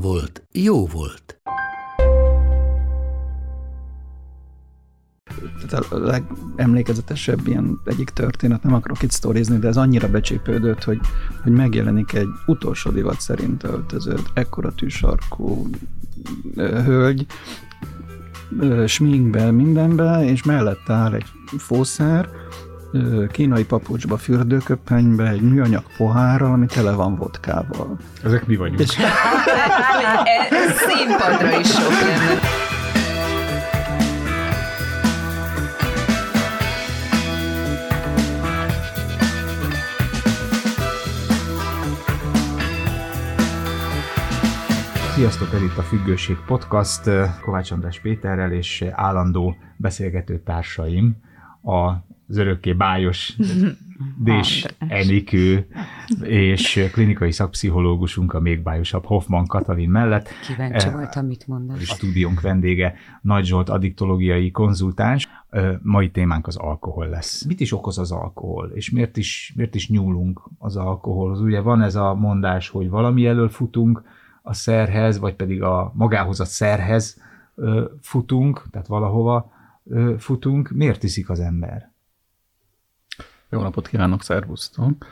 volt, jó volt. Tehát a legemlékezetesebb ilyen egyik történet, nem akarok itt sztorizni, de ez annyira becsípődött, hogy, hogy megjelenik egy utolsó divat szerint öltözött, ekkora tűsarkú hölgy, sminkbe, mindenbe, és mellett áll egy fószer, kínai papucsba, fürdőköpenybe, egy műanyag pohárral, ami tele van vodkával. Ezek mi vagyunk. És Ez színpadra is sok lenne. Sziasztok, ez itt a Függőség Podcast Kovács András Péterrel és állandó beszélgető társaim, az örökké bájos Dés András. Enikő és klinikai szakpszichológusunk a még bájosabb Hoffman Katalin mellett. Kíváncsi Eh, voltam, mit A mondasz. stúdiónk vendége Nagy Zsolt addiktológiai konzultáns. Mai témánk az alkohol lesz. Mit is okoz az alkohol, és miért is, miért is nyúlunk az alkoholhoz? Ugye van ez a mondás, hogy valami elől futunk a szerhez, vagy pedig a magához a szerhez futunk, tehát valahova futunk. Miért iszik az ember? Jó napot kívánok, szervusztok!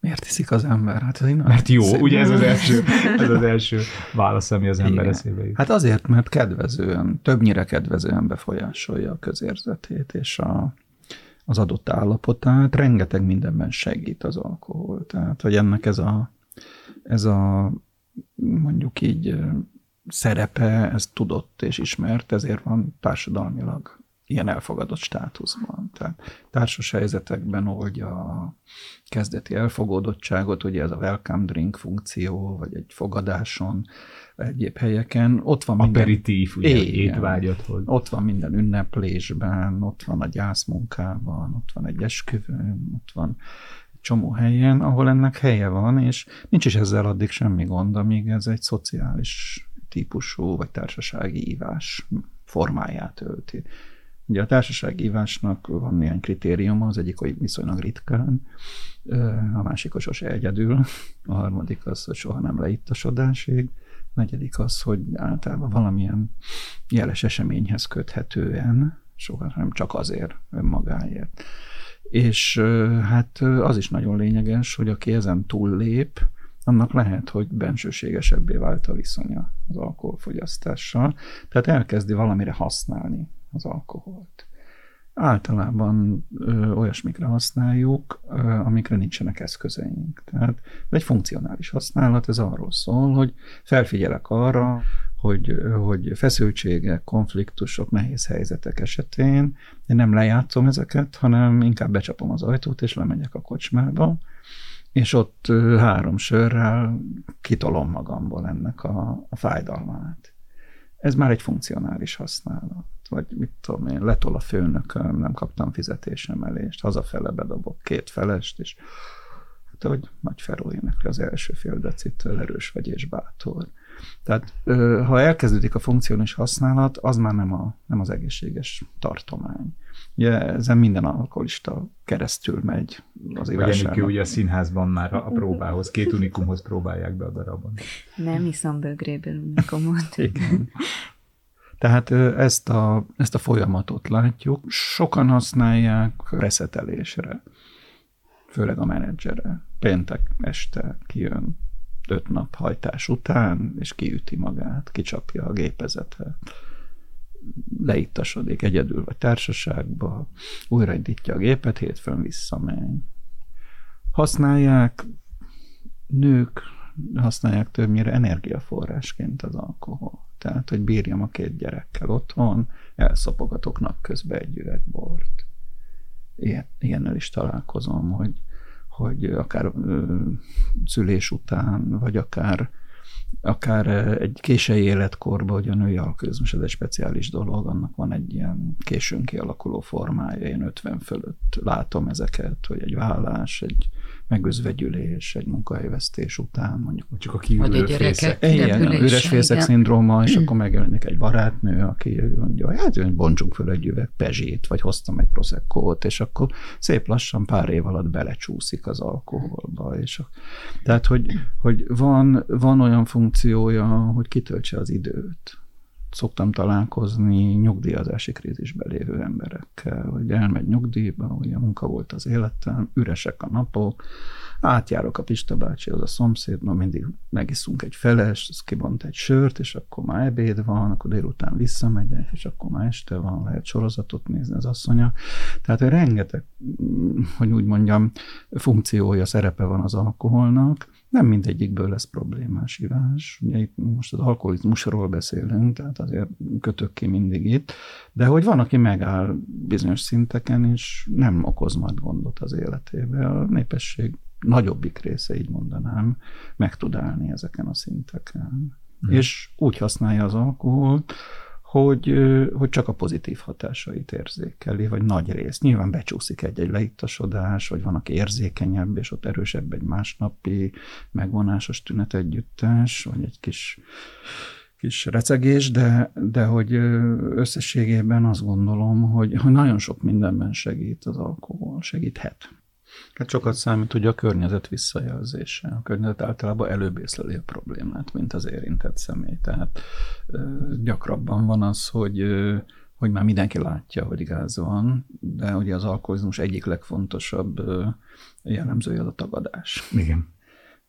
Miért iszik az ember? Hát egy Mert jó, szép- ugye ez az első, ez az első válasz, ami az ember Igen. eszébe jut. Hát azért, mert kedvezően, többnyire kedvezően befolyásolja a közérzetét és a, az adott állapotát. Rengeteg mindenben segít az alkohol. Tehát, hogy ennek ez a, ez a mondjuk így szerepe, ez tudott és ismert, ezért van társadalmilag ilyen elfogadott státuszban. Tehát társas helyzetekben oldja a kezdeti elfogódottságot, ugye ez a welcome drink funkció, vagy egy fogadáson, egyéb helyeken. Ott van minden, Aperitív, ugye, Igen. étvágyat hoz. ott van minden ünneplésben, ott van a gyászmunkában, ott van egy esküvőn, ott van egy csomó helyen, ahol ennek helye van, és nincs is ezzel addig semmi gond, amíg ez egy szociális típusú vagy társasági ívás formáját ölti. Ugye a társasági ívásnak van néhány kritériuma, az egyik, hogy viszonylag ritkán, a másik, hogy sose egyedül, a harmadik az, hogy soha nem leittasodásig, a negyedik az, hogy általában valamilyen jeles eseményhez köthetően, soha nem csak azért önmagáért. És hát az is nagyon lényeges, hogy aki ezen túllép, annak lehet, hogy bensőségesebbé vált a viszonya az alkoholfogyasztással, tehát elkezdi valamire használni az alkoholt. Általában ö, olyasmikre használjuk, ö, amikre nincsenek eszközeink. Tehát egy funkcionális használat, ez arról szól, hogy felfigyelek arra, hogy, hogy feszültségek, konfliktusok, nehéz helyzetek esetén én nem lejátszom ezeket, hanem inkább becsapom az ajtót, és lemegyek a kocsmába, és ott három sörrel kitolom magamból ennek a, a fájdalmát. Ez már egy funkcionális használat. Vagy mit tudom én, letol a főnököm, nem kaptam fizetésemelést, hazafele bedobok két felest, és hát, hogy Nagy Feró az első fél decitől, erős vagy és bátor. Tehát ha elkezdődik a funkcionális használat, az már nem, a, nem az egészséges tartomány. Ugye ezen minden alkoholista keresztül megy az Vagy Enikő ivásának. ugye a színházban már a próbához, két unikumhoz próbálják be a darabon. Nem iszom bögréből unikomot. Igen. Tehát ezt a, ezt a folyamatot látjuk. Sokan használják reszetelésre, főleg a menedzsere. Péntek este kijön öt nap hajtás után, és kiüti magát, kicsapja a gépezetet, leittasodik egyedül vagy társaságba, újraindítja a gépet, hétfőn visszamegy. Használják nők, használják többnyire energiaforrásként az alkohol. Tehát, hogy bírjam a két gyerekkel otthon, elszopogatok napközben egy üveg bort. Ilyen, ilyennel is találkozom, hogy, hogy akár szülés után, vagy akár akár egy késői életkorban, hogy a női alkoholizmus, ez egy speciális dolog, annak van egy ilyen későn kialakuló formája, én 50 fölött látom ezeket, hogy egy vállás, egy megözvegyülés, egy munkahelyvesztés után, mondjuk csak a kiürülő fészek. A üres fészek szindróma, és akkor megjelenik egy barátnő, aki mondja, hogy hát bontsunk föl egy üveg pezsét, vagy hoztam egy proseccót, és akkor szép lassan pár év alatt belecsúszik az alkoholba. És a, tehát, hogy, hogy van, van olyan funkciója, hogy kitöltse az időt szoktam találkozni nyugdíjazási krízisben lévő emberekkel, hogy elmegy nyugdíjba, hogy a munka volt az életem, üresek a napok, átjárok a Pista bácsi, az a szomszéd, ma mindig megiszunk egy feles, az kibont egy sört, és akkor már ebéd van, akkor délután visszamegyek, és akkor már este van, lehet sorozatot nézni az asszonya. Tehát rengeteg, hogy úgy mondjam, funkciója, szerepe van az alkoholnak, nem mindegyikből lesz problémás ivás. Ugye itt most az alkoholizmusról beszélünk, tehát azért kötök ki mindig itt, de hogy van, aki megáll bizonyos szinteken, és nem okoz majd gondot az életébe. A népesség nagyobbik része, így mondanám, meg tud állni ezeken a szinteken. Mm. És úgy használja az alkoholt, hogy, hogy csak a pozitív hatásait érzékeli, vagy nagy rész. Nyilván becsúszik egy-egy leittasodás, vagy van, aki érzékenyebb, és ott erősebb egy másnapi megvonásos tünet együttes, vagy egy kis, kis recegés, de, de hogy összességében azt gondolom, hogy, hogy nagyon sok mindenben segít az alkohol, segíthet. Hát sokat számít hogy a környezet visszajelzése. A környezet általában előbb észleli a problémát, mint az érintett személy. Tehát gyakrabban van az, hogy hogy már mindenki látja, hogy gáz van, de ugye az alkoholizmus egyik legfontosabb jellemzője az a tagadás. Igen.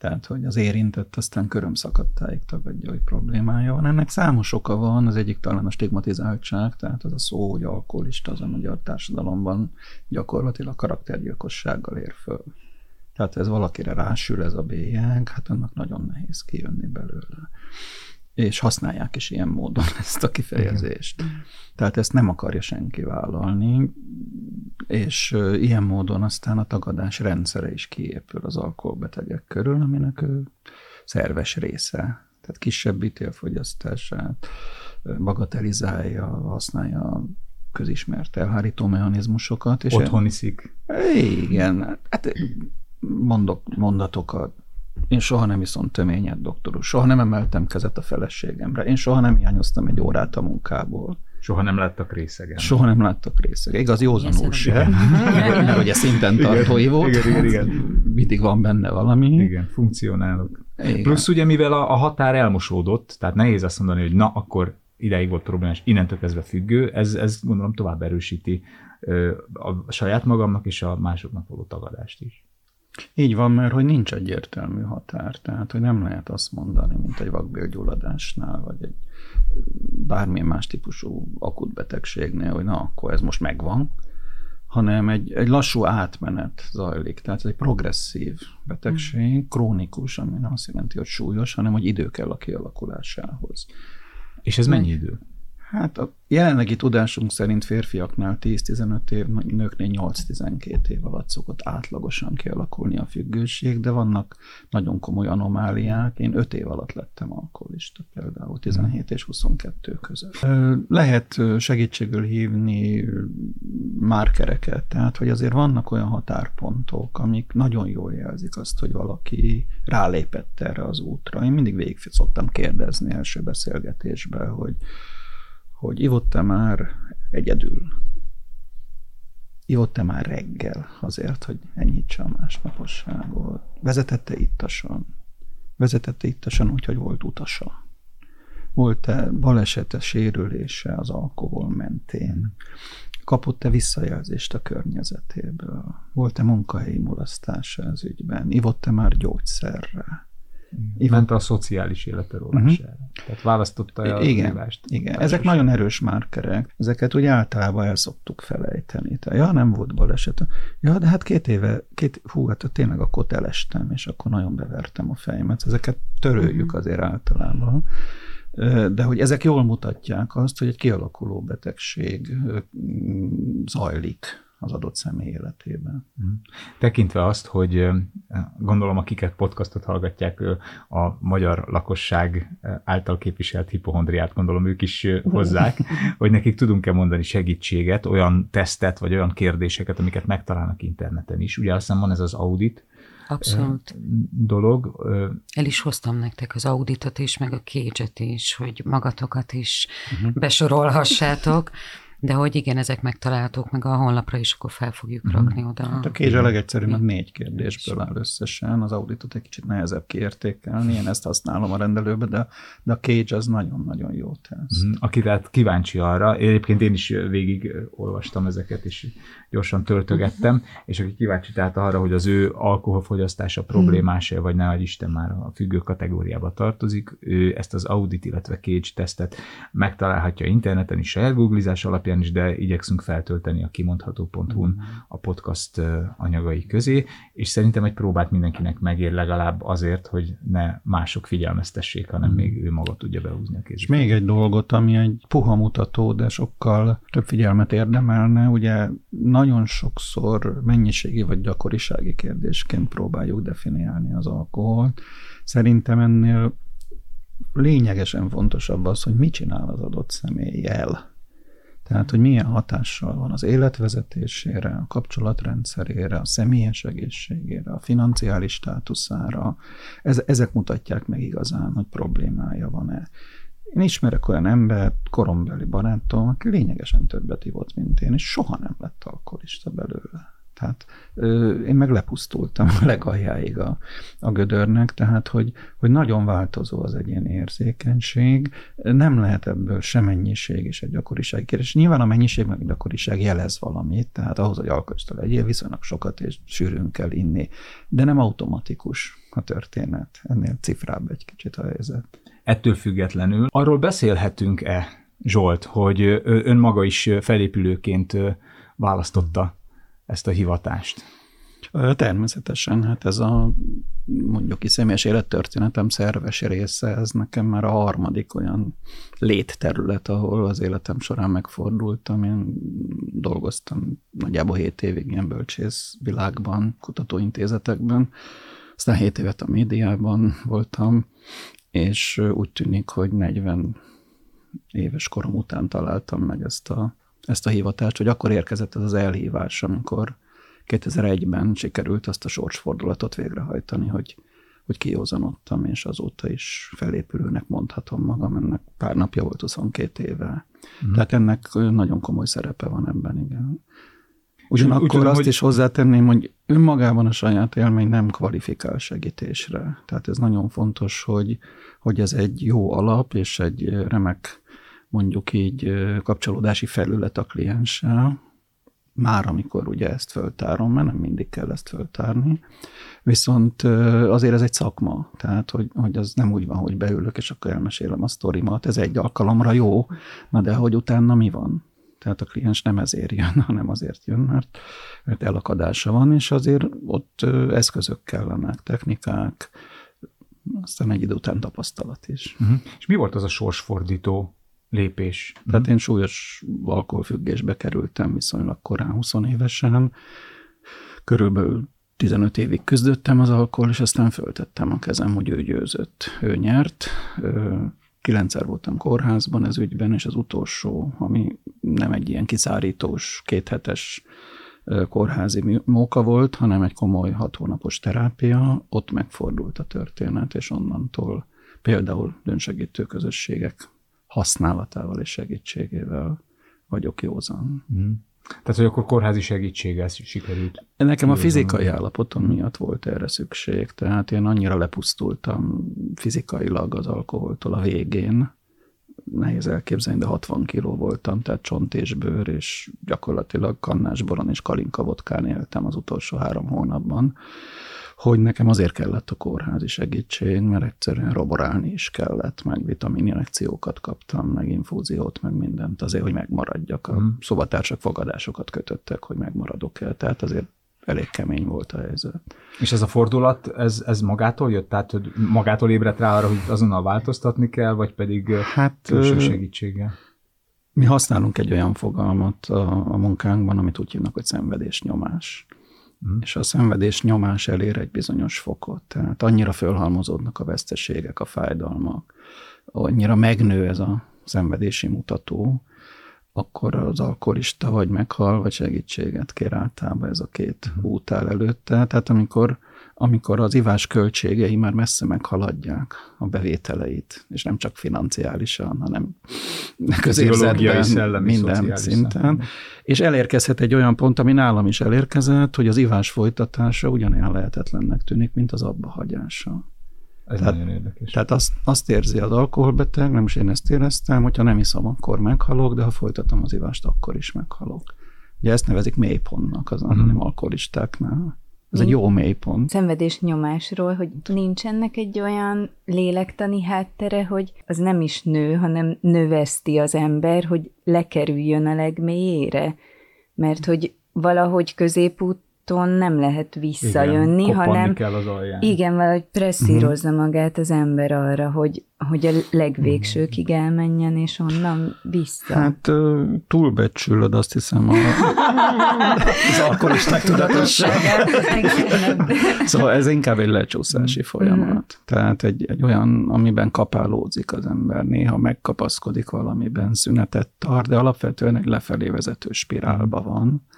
Tehát, hogy az érintett aztán körömszakadtáig tagadja, hogy problémája van. Ennek számos oka van, az egyik talán a stigmatizáltság, tehát az a szó, hogy alkoholista az a magyar társadalomban gyakorlatilag karaktergyilkossággal ér föl. Tehát ez valakire rásül ez a bélyeg, hát annak nagyon nehéz kijönni belőle és használják is ilyen módon ezt a kifejezést. Igen. Tehát ezt nem akarja senki vállalni, és ilyen módon aztán a tagadás rendszere is kiépül az alkoholbetegek körül, aminek ő szerves része. Tehát kisebb ítélfogyasztását bagatelizálja, használja közismert elhárító mechanizmusokat. És Otthon iszik. Igen, hát mondok mondatokat, én soha nem iszom töményet, doktor Soha nem emeltem kezet a feleségemre. Én soha nem hiányoztam egy órát a munkából. Soha nem láttak részegen. Soha nem láttak részegen. Igaz, józanul se. Mert ugye szinten tartói volt. Igen, igen, igen. Mindig van benne valami. Igen, funkcionálok. Igen. Plusz ugye, mivel a, a határ elmosódott, tehát nehéz azt mondani, hogy na, akkor ideig volt problémás, innentől kezdve függő, ez, ez gondolom tovább erősíti a saját magamnak és a másoknak való tagadást is. Így van, mert hogy nincs egyértelmű határ, tehát hogy nem lehet azt mondani, mint egy vakbélgyulladásnál, vagy egy bármilyen más típusú akut betegségnél, hogy na, akkor ez most megvan, hanem egy, egy lassú átmenet zajlik. Tehát ez egy progresszív betegség, hmm. krónikus, ami nem azt jelenti, hogy súlyos, hanem hogy idő kell a kialakulásához. És ez mennyi idő? Hát a jelenlegi tudásunk szerint férfiaknál 10-15 év, nőknél 8-12 év alatt szokott átlagosan kialakulni a függőség, de vannak nagyon komoly anomáliák. Én 5 év alatt lettem alkoholista például, 17 és 22 között. Lehet segítségül hívni márkereket, tehát hogy azért vannak olyan határpontok, amik nagyon jól jelzik azt, hogy valaki rálépett erre az útra. Én mindig végig szoktam kérdezni első beszélgetésben, hogy hogy ivott-e már egyedül? Ivott-e már reggel azért, hogy enyhítse a másnaposságot? Vezetette ittasan? Vezetette ittasan úgy, hogy volt utasa? Volt-e balesete, sérülése az alkohol mentén? Kapott-e visszajelzést a környezetéből? Volt-e munkahelyi mulasztása az ügyben? Ivott-e már gyógyszerre? Ment a szociális élete Uh-huh. Tehát választotta a igen, hívást. Igen, ezek nagyon erős márkerek. Ezeket úgy általában el szoktuk felejteni. Tehát, ja, nem volt baleset. Ja, de hát két éve, két, hú, hát tényleg akkor elestem, és akkor nagyon bevertem a fejemet. Ezeket töröljük uh-huh. azért általában. De hogy ezek jól mutatják azt, hogy egy kialakuló betegség zajlik az adott személy életében. Tekintve azt, hogy gondolom, akiket podcastot hallgatják, a magyar lakosság által képviselt hipohondriát, gondolom ők is hozzák, hogy nekik tudunk-e mondani segítséget, olyan tesztet, vagy olyan kérdéseket, amiket megtalálnak interneten is. Ugye azt hiszem van ez az audit Abszolút. dolog. El is hoztam nektek az auditot is, meg a kédzset is, hogy magatokat is uh-huh. besorolhassátok, de hogy igen, ezek megtalálhatók, meg a honlapra is, akkor fel fogjuk uh-huh. rakni oda. Hát a kézs a legegyszerűbb, mert négy kérdésből áll összesen, az auditot egy kicsit nehezebb kiértékelni, én ezt használom a rendelőbe, de, de a Cage az nagyon-nagyon jó teszt. Mhm. aki tehát kíváncsi arra, egyébként én is végig olvastam ezeket, és gyorsan töltögettem, és aki kíváncsi tehát arra, hogy az ő alkoholfogyasztása problémás-e, vagy ne adj Isten már a függő kategóriába tartozik, ő ezt az audit, illetve Cage tesztet megtalálhatja interneten is, saját googlizás alapján is, de igyekszünk feltölteni a kimondható.hu-n a podcast anyagai közé, és szerintem egy próbát mindenkinek megér legalább azért, hogy ne mások figyelmeztessék, hanem még ő maga tudja behúzni a És kézbe. még egy dolgot, ami egy puha mutató, de sokkal több figyelmet érdemelne, ugye nagyon sokszor mennyiségi vagy gyakorisági kérdésként próbáljuk definiálni az alkoholt. Szerintem ennél lényegesen fontosabb az, hogy mit csinál az adott személlyel. Tehát, hogy milyen hatással van az életvezetésére, a kapcsolatrendszerére, a személyes egészségére, a financiális státuszára. Ez, ezek mutatják meg igazán, hogy problémája van-e. Én ismerek olyan embert, korombeli barátom, aki lényegesen többet ivott, mint én, és soha nem lett alkoholista belőle. Tehát ö, én meg lepusztultam a legaljáig a, a gödörnek, tehát hogy, hogy nagyon változó az egyéni érzékenység, nem lehet ebből sem mennyiség és egy gyakoriság kérdés. Nyilván a mennyiség meg a gyakoriság jelez valamit, tehát ahhoz, hogy alkoholista legyél, viszonylag sokat és sűrűn kell inni, de nem automatikus a történet. Ennél cifrább egy kicsit a helyzet. Ettől függetlenül arról beszélhetünk-e, Zsolt, hogy ön maga is felépülőként választotta ezt a hivatást? Természetesen, hát ez a mondjuk ki személyes élettörténetem szerves része, ez nekem már a harmadik olyan létterület, ahol az életem során megfordultam. Én dolgoztam nagyjából 7 évig ilyen bölcsész világban, kutatóintézetekben, aztán 7 évet a médiában voltam, és úgy tűnik, hogy 40 éves korom után találtam meg ezt a, ezt a hivatást, hogy akkor érkezett ez az elhívás, amikor 2001-ben sikerült azt a sorsfordulatot végrehajtani, hogy, hogy kiózanodtam, és azóta is felépülőnek mondhatom magam, ennek pár napja volt 22 éve. Mm. Tehát ennek nagyon komoly szerepe van ebben, igen. Ugyanakkor tudom, azt hogy- is hozzátenném, hogy önmagában a saját élmény nem kvalifikál segítésre. Tehát ez nagyon fontos, hogy, hogy ez egy jó alap, és egy remek, mondjuk így kapcsolódási felület a klienssel, már amikor ugye ezt föltárom, mert nem mindig kell ezt föltárni, viszont azért ez egy szakma, tehát hogy, hogy az nem úgy van, hogy beülök, és akkor elmesélem a sztorimat, ez egy alkalomra jó, na de hogy utána mi van? Tehát a kliens nem ezért jön, hanem azért jön, mert, mert elakadása van, és azért ott eszközök kellenek, technikák, aztán egy idő után tapasztalat is. Uh-huh. És mi volt az a sorsfordító lépés? Tehát én súlyos alkoholfüggésbe kerültem viszonylag korán, 20 évesen. Körülbelül 15 évig küzdöttem az alkohol, és aztán föltettem a kezem, hogy ő győzött. Ő nyert. Ö, Kilencszer voltam kórházban ez ügyben, és az utolsó, ami nem egy ilyen kiszárítós, kéthetes kórházi móka volt, hanem egy komoly hat hónapos terápia, ott megfordult a történet, és onnantól például dönsegítő közösségek használatával és segítségével vagyok józan. Uh-huh. Tehát, hogy akkor kórházi segítséggel sikerült. Nekem a fizikai állapotom miatt volt erre szükség, tehát én annyira lepusztultam fizikailag az alkoholtól a végén, nehéz elképzelni, de 60 kiló voltam, tehát csont és bőr, és gyakorlatilag kannásboron és kalinka vodkán éltem az utolsó három hónapban, hogy nekem azért kellett a kórházi segítség, mert egyszerűen roborálni is kellett, meg vitamininjekciókat kaptam, meg infúziót, meg mindent azért, hogy megmaradjak. A szobatársak fogadásokat kötöttek, hogy megmaradok el, tehát azért elég kemény volt a helyzet. És ez a fordulat, ez, ez magától jött? Tehát, hogy magától ébredt rá arra, hogy azonnal változtatni kell, vagy pedig Hát, külső segítséggel? mi használunk egy olyan fogalmat a, a munkánkban, amit úgy hívnak, hogy szenvedésnyomás. Mm. És a szenvedés nyomás elér egy bizonyos fokot. Tehát annyira fölhalmozódnak a veszteségek, a fájdalmak, annyira megnő ez a szenvedési mutató, akkor az alkoholista vagy meghal, vagy segítséget kér általában ez a két mm. út áll előtte. Tehát amikor amikor az ivás költségei már messze meghaladják a bevételeit, és nem csak financiálisan, hanem közérzetben, minden szinten. És elérkezhet egy olyan pont, ami nálam is elérkezett, hogy az ivás folytatása ugyanilyen lehetetlennek tűnik, mint az abbahagyása. Ez tehát, nagyon érdekes. Tehát azt, azt érzi az alkoholbeteg, nem is én ezt éreztem, hogyha nem iszom, akkor meghalok, de ha folytatom az ivást, akkor is meghalok. Ugye ezt nevezik mélypontnak az anonim uh-huh. alkoholistáknál. Ez egy jó mélypont. Szenvedés nyomásról, hogy nincs ennek egy olyan lélektani háttere, hogy az nem is nő, hanem növeszti az ember, hogy lekerüljön a legmélyére. Mert hogy valahogy középút úton nem lehet visszajönni, igen, hanem kell az alján. igen, valahogy presszírozza uh-huh. magát az ember arra, hogy, hogy a legvégsőkig elmenjen, és onnan vissza. Hát túlbecsülöd azt hiszem a, az alkoholisták tudatosságát. szóval ez inkább egy lecsúszási mhm. folyamat. Tehát egy, egy olyan, amiben kapálódzik az ember, néha megkapaszkodik valamiben, szünetet tart, de alapvetően egy lefelé vezető spirálba van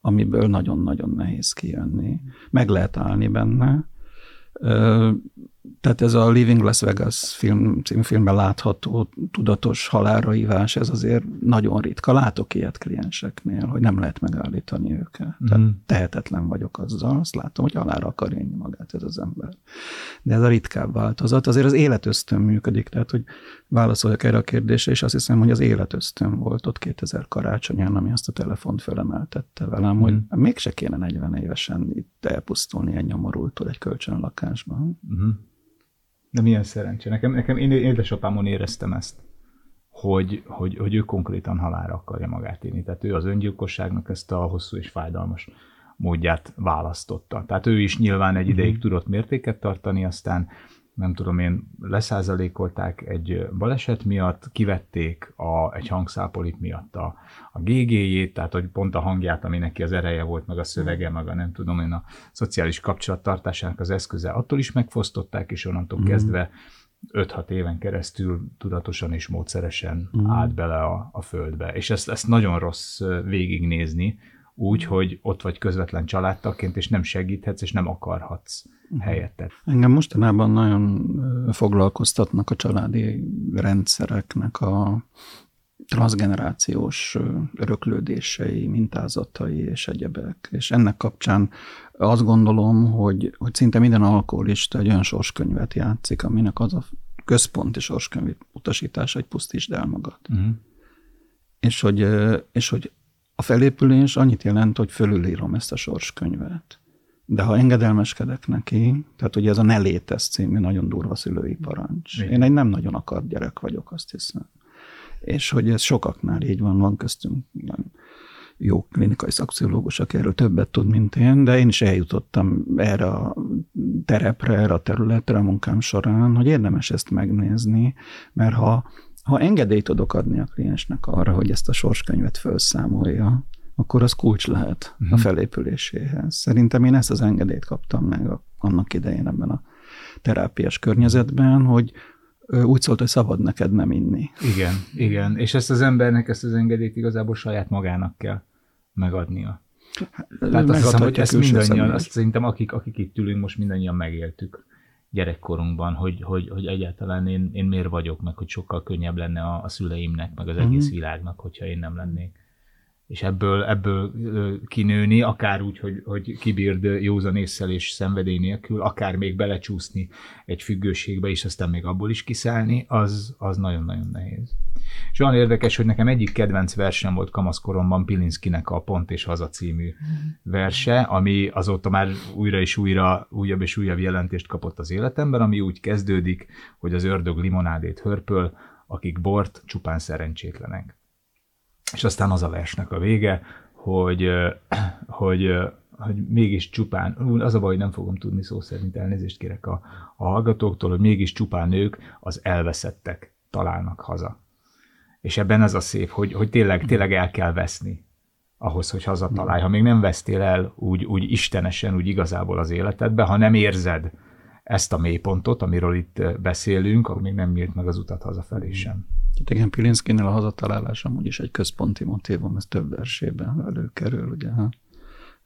amiből nagyon-nagyon nehéz kijönni. Meg lehet állni benne. Tehát ez a Living Las Vegas film, címfilmben látható tudatos halálra hívás, ez azért nagyon ritka. Látok ilyet klienseknél, hogy nem lehet megállítani őket. Mm. Tehát tehetetlen vagyok azzal, azt látom, hogy halálra akar élni magát ez az ember. De ez a ritkább változat. Azért az életösztön működik, tehát hogy válaszoljak erre a kérdésre, és azt hiszem, hogy az életösztön volt ott 2000 karácsonyán, ami azt a telefont felemeltette velem, mm. hogy mhm. mégse kéne 40 évesen itt elpusztulni egy nyomorultól egy kölcsönlakásban. Mm. De milyen szerencsé. Nekem, nekem én édesapámon éreztem ezt, hogy, hogy, hogy ő konkrétan halára akarja magát élni. Tehát ő az öngyilkosságnak ezt a hosszú és fájdalmas módját választotta. Tehát ő is nyilván egy ideig uh-huh. tudott mértéket tartani, aztán nem tudom én, leszázalékolták egy baleset miatt, kivették a, egy hangszápolit miatt a, a GG-jét, tehát hogy pont a hangját, ami neki az ereje volt, meg a szövege, meg a nem tudom én, a szociális kapcsolattartásának az eszköze, attól is megfosztották, és onnantól mm. kezdve 5-6 éven keresztül tudatosan és módszeresen mm. állt bele a, a földbe. És ezt, ezt nagyon rossz végignézni, úgy, hogy ott vagy közvetlen családtagként, és nem segíthetsz, és nem akarhatsz uh-huh. helyettet. Engem mostanában nagyon foglalkoztatnak a családi rendszereknek a transgenerációs öröklődései, mintázatai és egyebek. És ennek kapcsán azt gondolom, hogy, hogy szinte minden alkoholista egy olyan sorskönyvet játszik, aminek az a központi sorskönyv utasítása, hogy pusztítsd el magad. Uh-huh. És, hogy, és hogy a felépülés annyit jelent, hogy fölülírom ezt a sorskönyvet. De ha engedelmeskedek neki, tehát ugye ez a Ne létez című nagyon durva szülői parancs. Én egy nem nagyon akart gyerek vagyok, azt hiszem. És hogy ez sokaknál így van, van köztünk jó klinikai szakpszichológus, aki erről többet tud, mint én, de én is eljutottam erre a terepre, erre a területre a munkám során, hogy érdemes ezt megnézni, mert ha ha engedélyt tudok adni a kliensnek arra, hogy ezt a sorskönyvet felszámolja, akkor az kulcs lehet uh-huh. a mhm. felépüléséhez. Szerintem én ezt az engedélyt kaptam meg a, annak idején ebben a terápiás környezetben, hogy úgy szólt, hogy szabad neked nem inni. Igen, igen. És ezt az embernek, ezt az engedélyt igazából saját magának kell megadnia. Tehát azt hiszem, hogy ezt mindannyian, azt szerintem akik, akik itt ülünk, most mindannyian megéltük gyerekkorunkban, hogy, hogy, hogy egyáltalán én, én miért vagyok, meg hogy sokkal könnyebb lenne a, a szüleimnek, meg az egész világnak, hogyha én nem lennék és ebből, ebből kinőni, akár úgy, hogy, hogy kibírd józan észsel és szenvedély nélkül, akár még belecsúszni egy függőségbe, és aztán még abból is kiszállni, az, az nagyon-nagyon nehéz. És olyan érdekes, hogy nekem egyik kedvenc versem volt kamaszkoromban Pilinszkinek a Pont és Haza című verse, ami azóta már újra és újra újabb és újabb jelentést kapott az életemben, ami úgy kezdődik, hogy az ördög limonádét hörpöl, akik bort csupán szerencsétlenek. És aztán az a versnek a vége, hogy, hogy, hogy mégis csupán, az a baj, hogy nem fogom tudni szó szerint elnézést kérek a, a hallgatóktól, hogy mégis csupán ők az elveszettek találnak haza. És ebben az a szép, hogy, hogy tényleg, tényleg el kell veszni ahhoz, hogy hazatalálj. Ha még nem vesztél el úgy, úgy istenesen, úgy igazából az életedbe, ha nem érzed ezt a mélypontot, amiről itt beszélünk, akkor még nem nyílt meg az utat hazafelé sem. Tehát igen, Pilinszkinél a hazatalálás amúgy is egy központi motívum, ez több versében előkerül, ugye a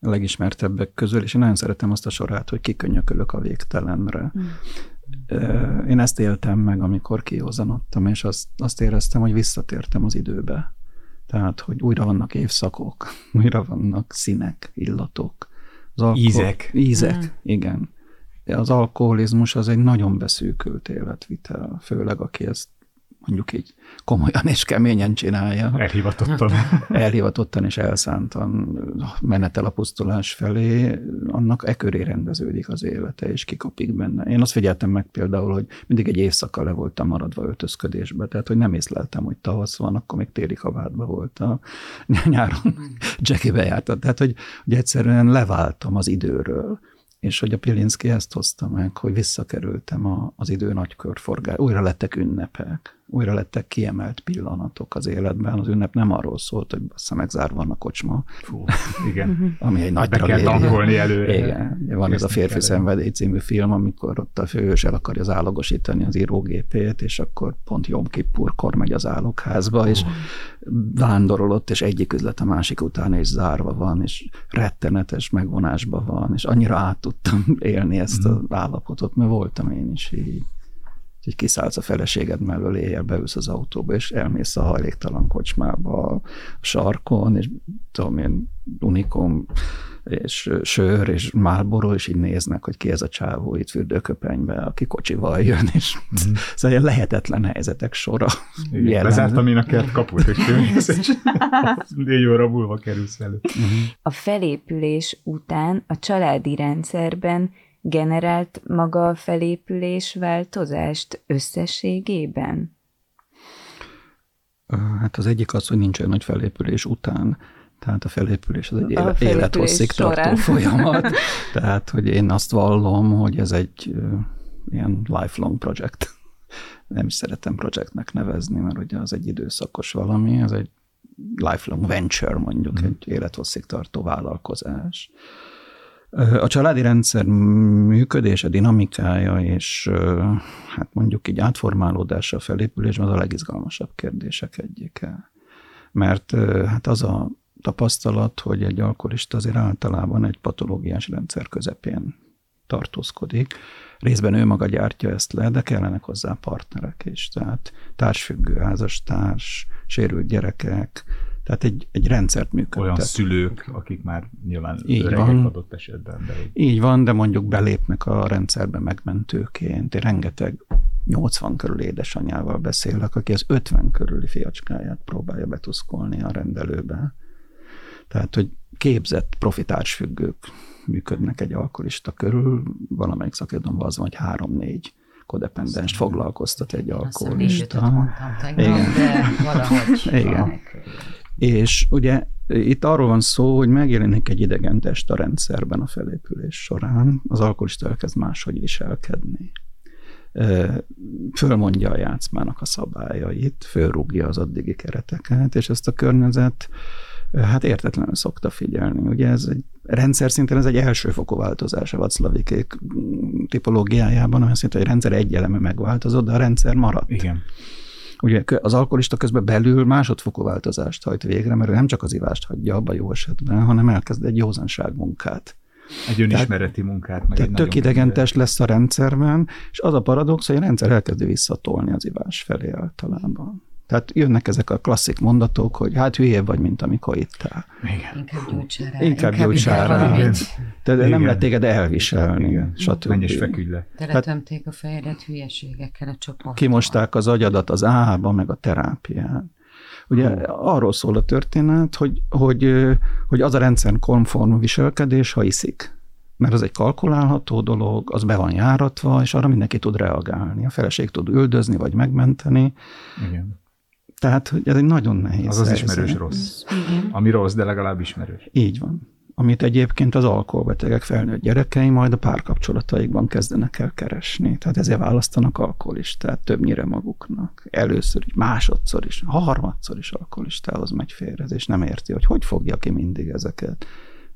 legismertebbek közül, és én nagyon szeretem azt a sorát, hogy kikönyökölök a végtelenre. Mm. Én ezt éltem meg, amikor kihozanodtam, és azt, azt éreztem, hogy visszatértem az időbe. Tehát, hogy újra vannak évszakok, újra vannak színek, illatok. Az alkohol, ízek. Ízek, mm. igen. Az alkoholizmus az egy nagyon beszűkült életvitel, főleg aki ezt mondjuk így komolyan és keményen csinálja. Elhivatottan. Elhivatottan és elszántan menetel a pusztulás felé, annak e köré rendeződik az élete, és kikapik benne. Én azt figyeltem meg például, hogy mindig egy évszaka le voltam maradva öltözködésbe, tehát hogy nem észleltem, hogy tavasz van, akkor még téli kabátba volt a nyáron Jackie bejárta. Tehát, hogy, hogy egyszerűen leváltam az időről és hogy a Pilinszki ezt hozta meg, hogy visszakerültem a, az idő nagy körforgás. Újra lettek ünnepek, újra lettek kiemelt pillanatok az életben. Az ünnep nem arról szólt, hogy bassza meg zárva van a kocsma. Fú, igen. Ami egy nagy Be kell tankolni előre. Igen. Van ez a Férfi Szenvedély című film, amikor ott a főhős el akarja zálogosítani az írógépét, és akkor pont Jom Kippurkor megy az álokházba, és vándorolott, és egyik üzlet a másik után is zárva van, és rettenetes megvonásban van, és annyira át tudtam élni ezt az állapotot, mert voltam én is így. Úgyhogy kiszállsz a feleséged mellől, éjjel beülsz az autóba, és elmész a hajléktalan kocsmába a sarkon, és tudom én, unikom, és sör, és málboró, és így néznek, hogy ki ez a csávó itt fürdőköpenybe, aki kocsival jön, és mm. szóval lehetetlen helyzetek sora. Lezártam én a kert kaput, és és négy óra múlva kerülsz elő. A felépülés után a családi rendszerben generált maga a felépülés változást összességében? Hát az egyik az, hogy nincs olyan nagy felépülés után. Tehát a felépülés az egy élet, élethosszig tartó folyamat. Tehát, hogy én azt vallom, hogy ez egy ilyen lifelong project. Nem is szeretem projektnek nevezni, mert ugye az egy időszakos valami, ez egy lifelong venture, mondjuk, mm. egy élethosszig tartó vállalkozás. A családi rendszer működése, dinamikája és hát mondjuk így átformálódása felépülésben az a legizgalmasabb kérdések egyike. Mert hát az a tapasztalat, hogy egy alkoholista azért általában egy patológiás rendszer közepén tartózkodik. Részben ő maga gyártja ezt le, de kellenek hozzá partnerek is. Tehát társfüggő házastárs, sérült gyerekek, tehát egy, egy rendszert működtet. Olyan szülők, akik már nyilván Így öregek van. adott esetben. De... Így van, de mondjuk belépnek a rendszerbe megmentőként. Én rengeteg 80 körül édesanyával beszélek, aki az 50 körüli fiacskáját próbálja betuszkolni a rendelőbe. Tehát, hogy képzett profitársfüggők működnek egy alkoholista körül, valamelyik szakirodalomban az van, hogy három-négy kodependenst foglalkoztat egy alkoholista. Igen. de valahogy. Igen. És ugye itt arról van szó, hogy megjelenik egy idegen test a rendszerben a felépülés során, az alkoholista elkezd máshogy viselkedni. Fölmondja a játszmának a szabályait, fölrúgja az addigi kereteket, és ezt a környezet hát értetlenül szokta figyelni. Ugye ez egy rendszer szinten ez egy elsőfokú változás a Vaclavikék tipológiájában, olyan szinte, hogy a rendszer egy eleme megváltozott, de a rendszer maradt. Igen. Ugye az alkoholista közben belül másodfokú változást hajt végre, mert ő nem csak az ivást hagyja abba jó esetben, hanem elkezd egy józanság munkát. Egy önismereti tehát, munkát. Meg tehát tök idegentes lesz a rendszerben, és az a paradox, hogy a rendszer elkezdi visszatolni az ivás felé általában. Tehát jönnek ezek a klasszik mondatok, hogy hát hülyébb vagy, mint amikor ittál. Igen. Inkább gyújtsál rá. Inkább gyújtsál rá. Tehát nem lehet téged elviselni, Igen. stb. Menj és feküdj le. Teletömték a fejedet hülyeségekkel a csoport. Kimosták az agyadat az ába, meg a terápián. Ugye arról szól a történet, hogy, hogy, hogy az a rendszer konform viselkedés, ha iszik. Mert az egy kalkulálható dolog, az be van járatva, és arra mindenki tud reagálni. A feleség tud üldözni, vagy megmenteni. Igen. Tehát hogy ez egy nagyon nehéz Az az ismerős rossz. Igen. Ami rossz, de legalább ismerős. Így van. amit egyébként az alkoholbetegek felnőtt gyerekei majd a párkapcsolataikban kezdenek el keresni. Tehát ezért választanak alkoholistát többnyire maguknak. Először, így másodszor is, harmadszor is alkoholistához megy félre, és nem érti, hogy hogy fogja ki mindig ezeket.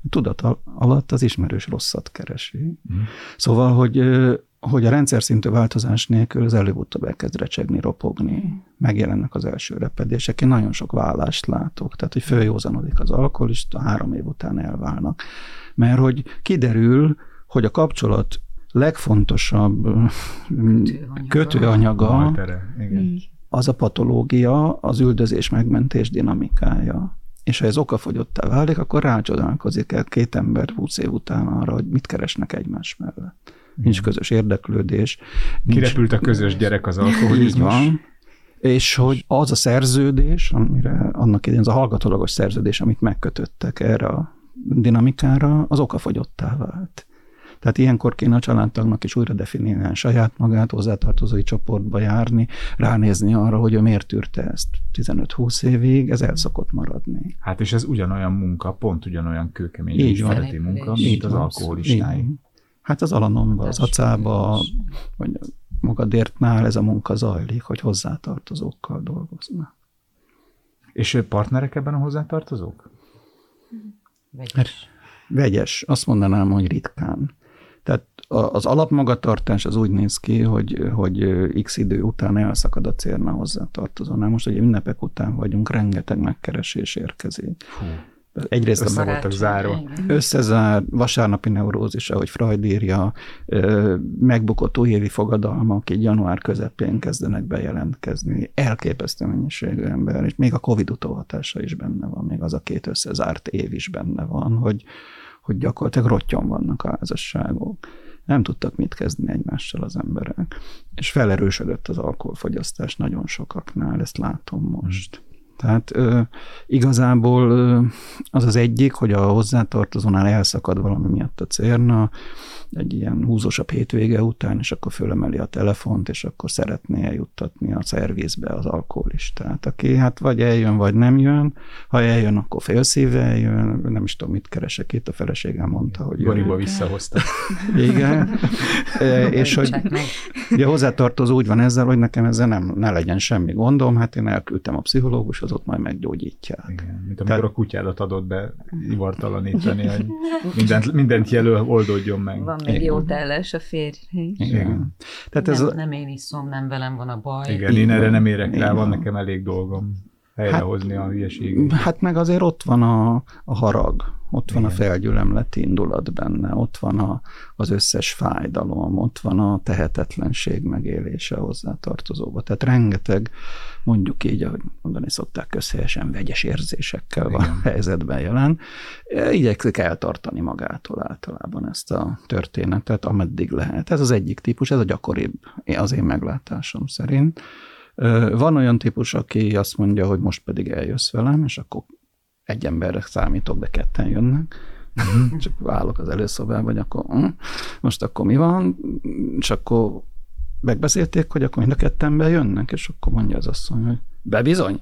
Tudat alatt az ismerős rosszat keresi. Mm. Szóval, hogy hogy a rendszer szintű változás nélkül az előbb-utóbb elkezd recsegni, ropogni, megjelennek az első repedések. Én nagyon sok vállást látok, tehát hogy följózanodik az alkoholista, három év után elválnak. Mert hogy kiderül, hogy a kapcsolat legfontosabb kötőanyaga, kötőanyaga az a patológia, az üldözés megmentés dinamikája. És ha ez okafogyottá válik, akkor rácsodálkozik el két ember 20 év után arra, hogy mit keresnek egymás mellett nincs közös érdeklődés. Kirepült a közös gyerek az alkoholizmus. Így van. És hogy az a szerződés, amire annak idején az a hallgatólagos szerződés, amit megkötöttek erre a dinamikára, az okafogyottá vált. Tehát ilyenkor kéne a családtagnak is újra definiálni saját magát, hozzátartozói csoportba járni, ránézni arra, hogy ő miért tűrte ezt 15-20 évig, ez el szokott maradni. Hát és ez ugyanolyan munka, pont ugyanolyan kőkemény Így munka, mint az alkoholistáig. Hát az Alanomba, az acába, vagy magadértnál ez a munka zajlik, hogy hozzátartozókkal dolgoznak. És partnerek ebben a hozzátartozók? Vegyes. Hát, vegyes. Azt mondanám, hogy ritkán. Tehát az alapmagatartás az úgy néz ki, hogy, hogy x idő után elszakad a célna hozzátartozónál. Most ugye ünnepek után vagyunk, rengeteg megkeresés érkezik. Fú Egyrészt Össze voltak záró. Összezár, vasárnapi neurózis, ahogy Freud írja, megbukott újévi fogadalmak így január közepén kezdenek bejelentkezni. Elképesztő mennyiségű ember, és még a Covid utóhatása is benne van, még az a két összezárt év is benne van, hogy, hogy gyakorlatilag rottyon vannak a házasságok. Nem tudtak mit kezdeni egymással az emberek. És felerősödött az alkoholfogyasztás nagyon sokaknál, ezt látom most. Tehát ö, igazából ö, az az egyik, hogy a hozzátartozónál elszakad valami miatt a cérna, egy ilyen húzósabb hétvége után, és akkor fölemeli a telefont, és akkor szeretné eljuttatni a szervizbe az alkoholistát, aki hát vagy eljön, vagy nem jön. Ha eljön, akkor félszíve eljön, nem is tudom, mit keresek itt, a feleségem mondta, hogy Goriba visszahozta. Igen. e, és hogy ugye hozzátartozó úgy van ezzel, hogy nekem ezzel nem, ne legyen semmi gondom, hát én elküldtem a pszichológus, az ott majd meggyógyítják. Igen, mint amikor Tehát, a kutyádat adott be ivartalanítani, hogy mindent, mindent jelöl, oldódjon meg. Van még jó tellás a férj. Igen. Tehát ez nem, a... nem én iszom, nem velem van a baj. Igen, én erre nem érek rá, van nekem elég dolgom helyrehozni hát, a hülyeséget. Hát meg azért ott van a, a harag, ott van Igen. a felgyülemleti indulat benne, ott van a, az összes fájdalom, ott van a tehetetlenség megélése hozzátartozóba. Tehát rengeteg, mondjuk így, ahogy mondani szokták közhelyesen, vegyes érzésekkel Igen. van helyzetben jelen. Igyekszik eltartani magától általában ezt a történetet, ameddig lehet. Ez az egyik típus, ez a gyakoribb az én meglátásom szerint. Van olyan típus, aki azt mondja, hogy most pedig eljössz velem, és akkor egy emberre számítok, de ketten jönnek. Mhm. Csak válok az előszobába, vagy akkor hm, most akkor mi van, és akkor megbeszélték, hogy akkor mind a ketten bejönnek, és akkor mondja az asszony, hogy bebizony.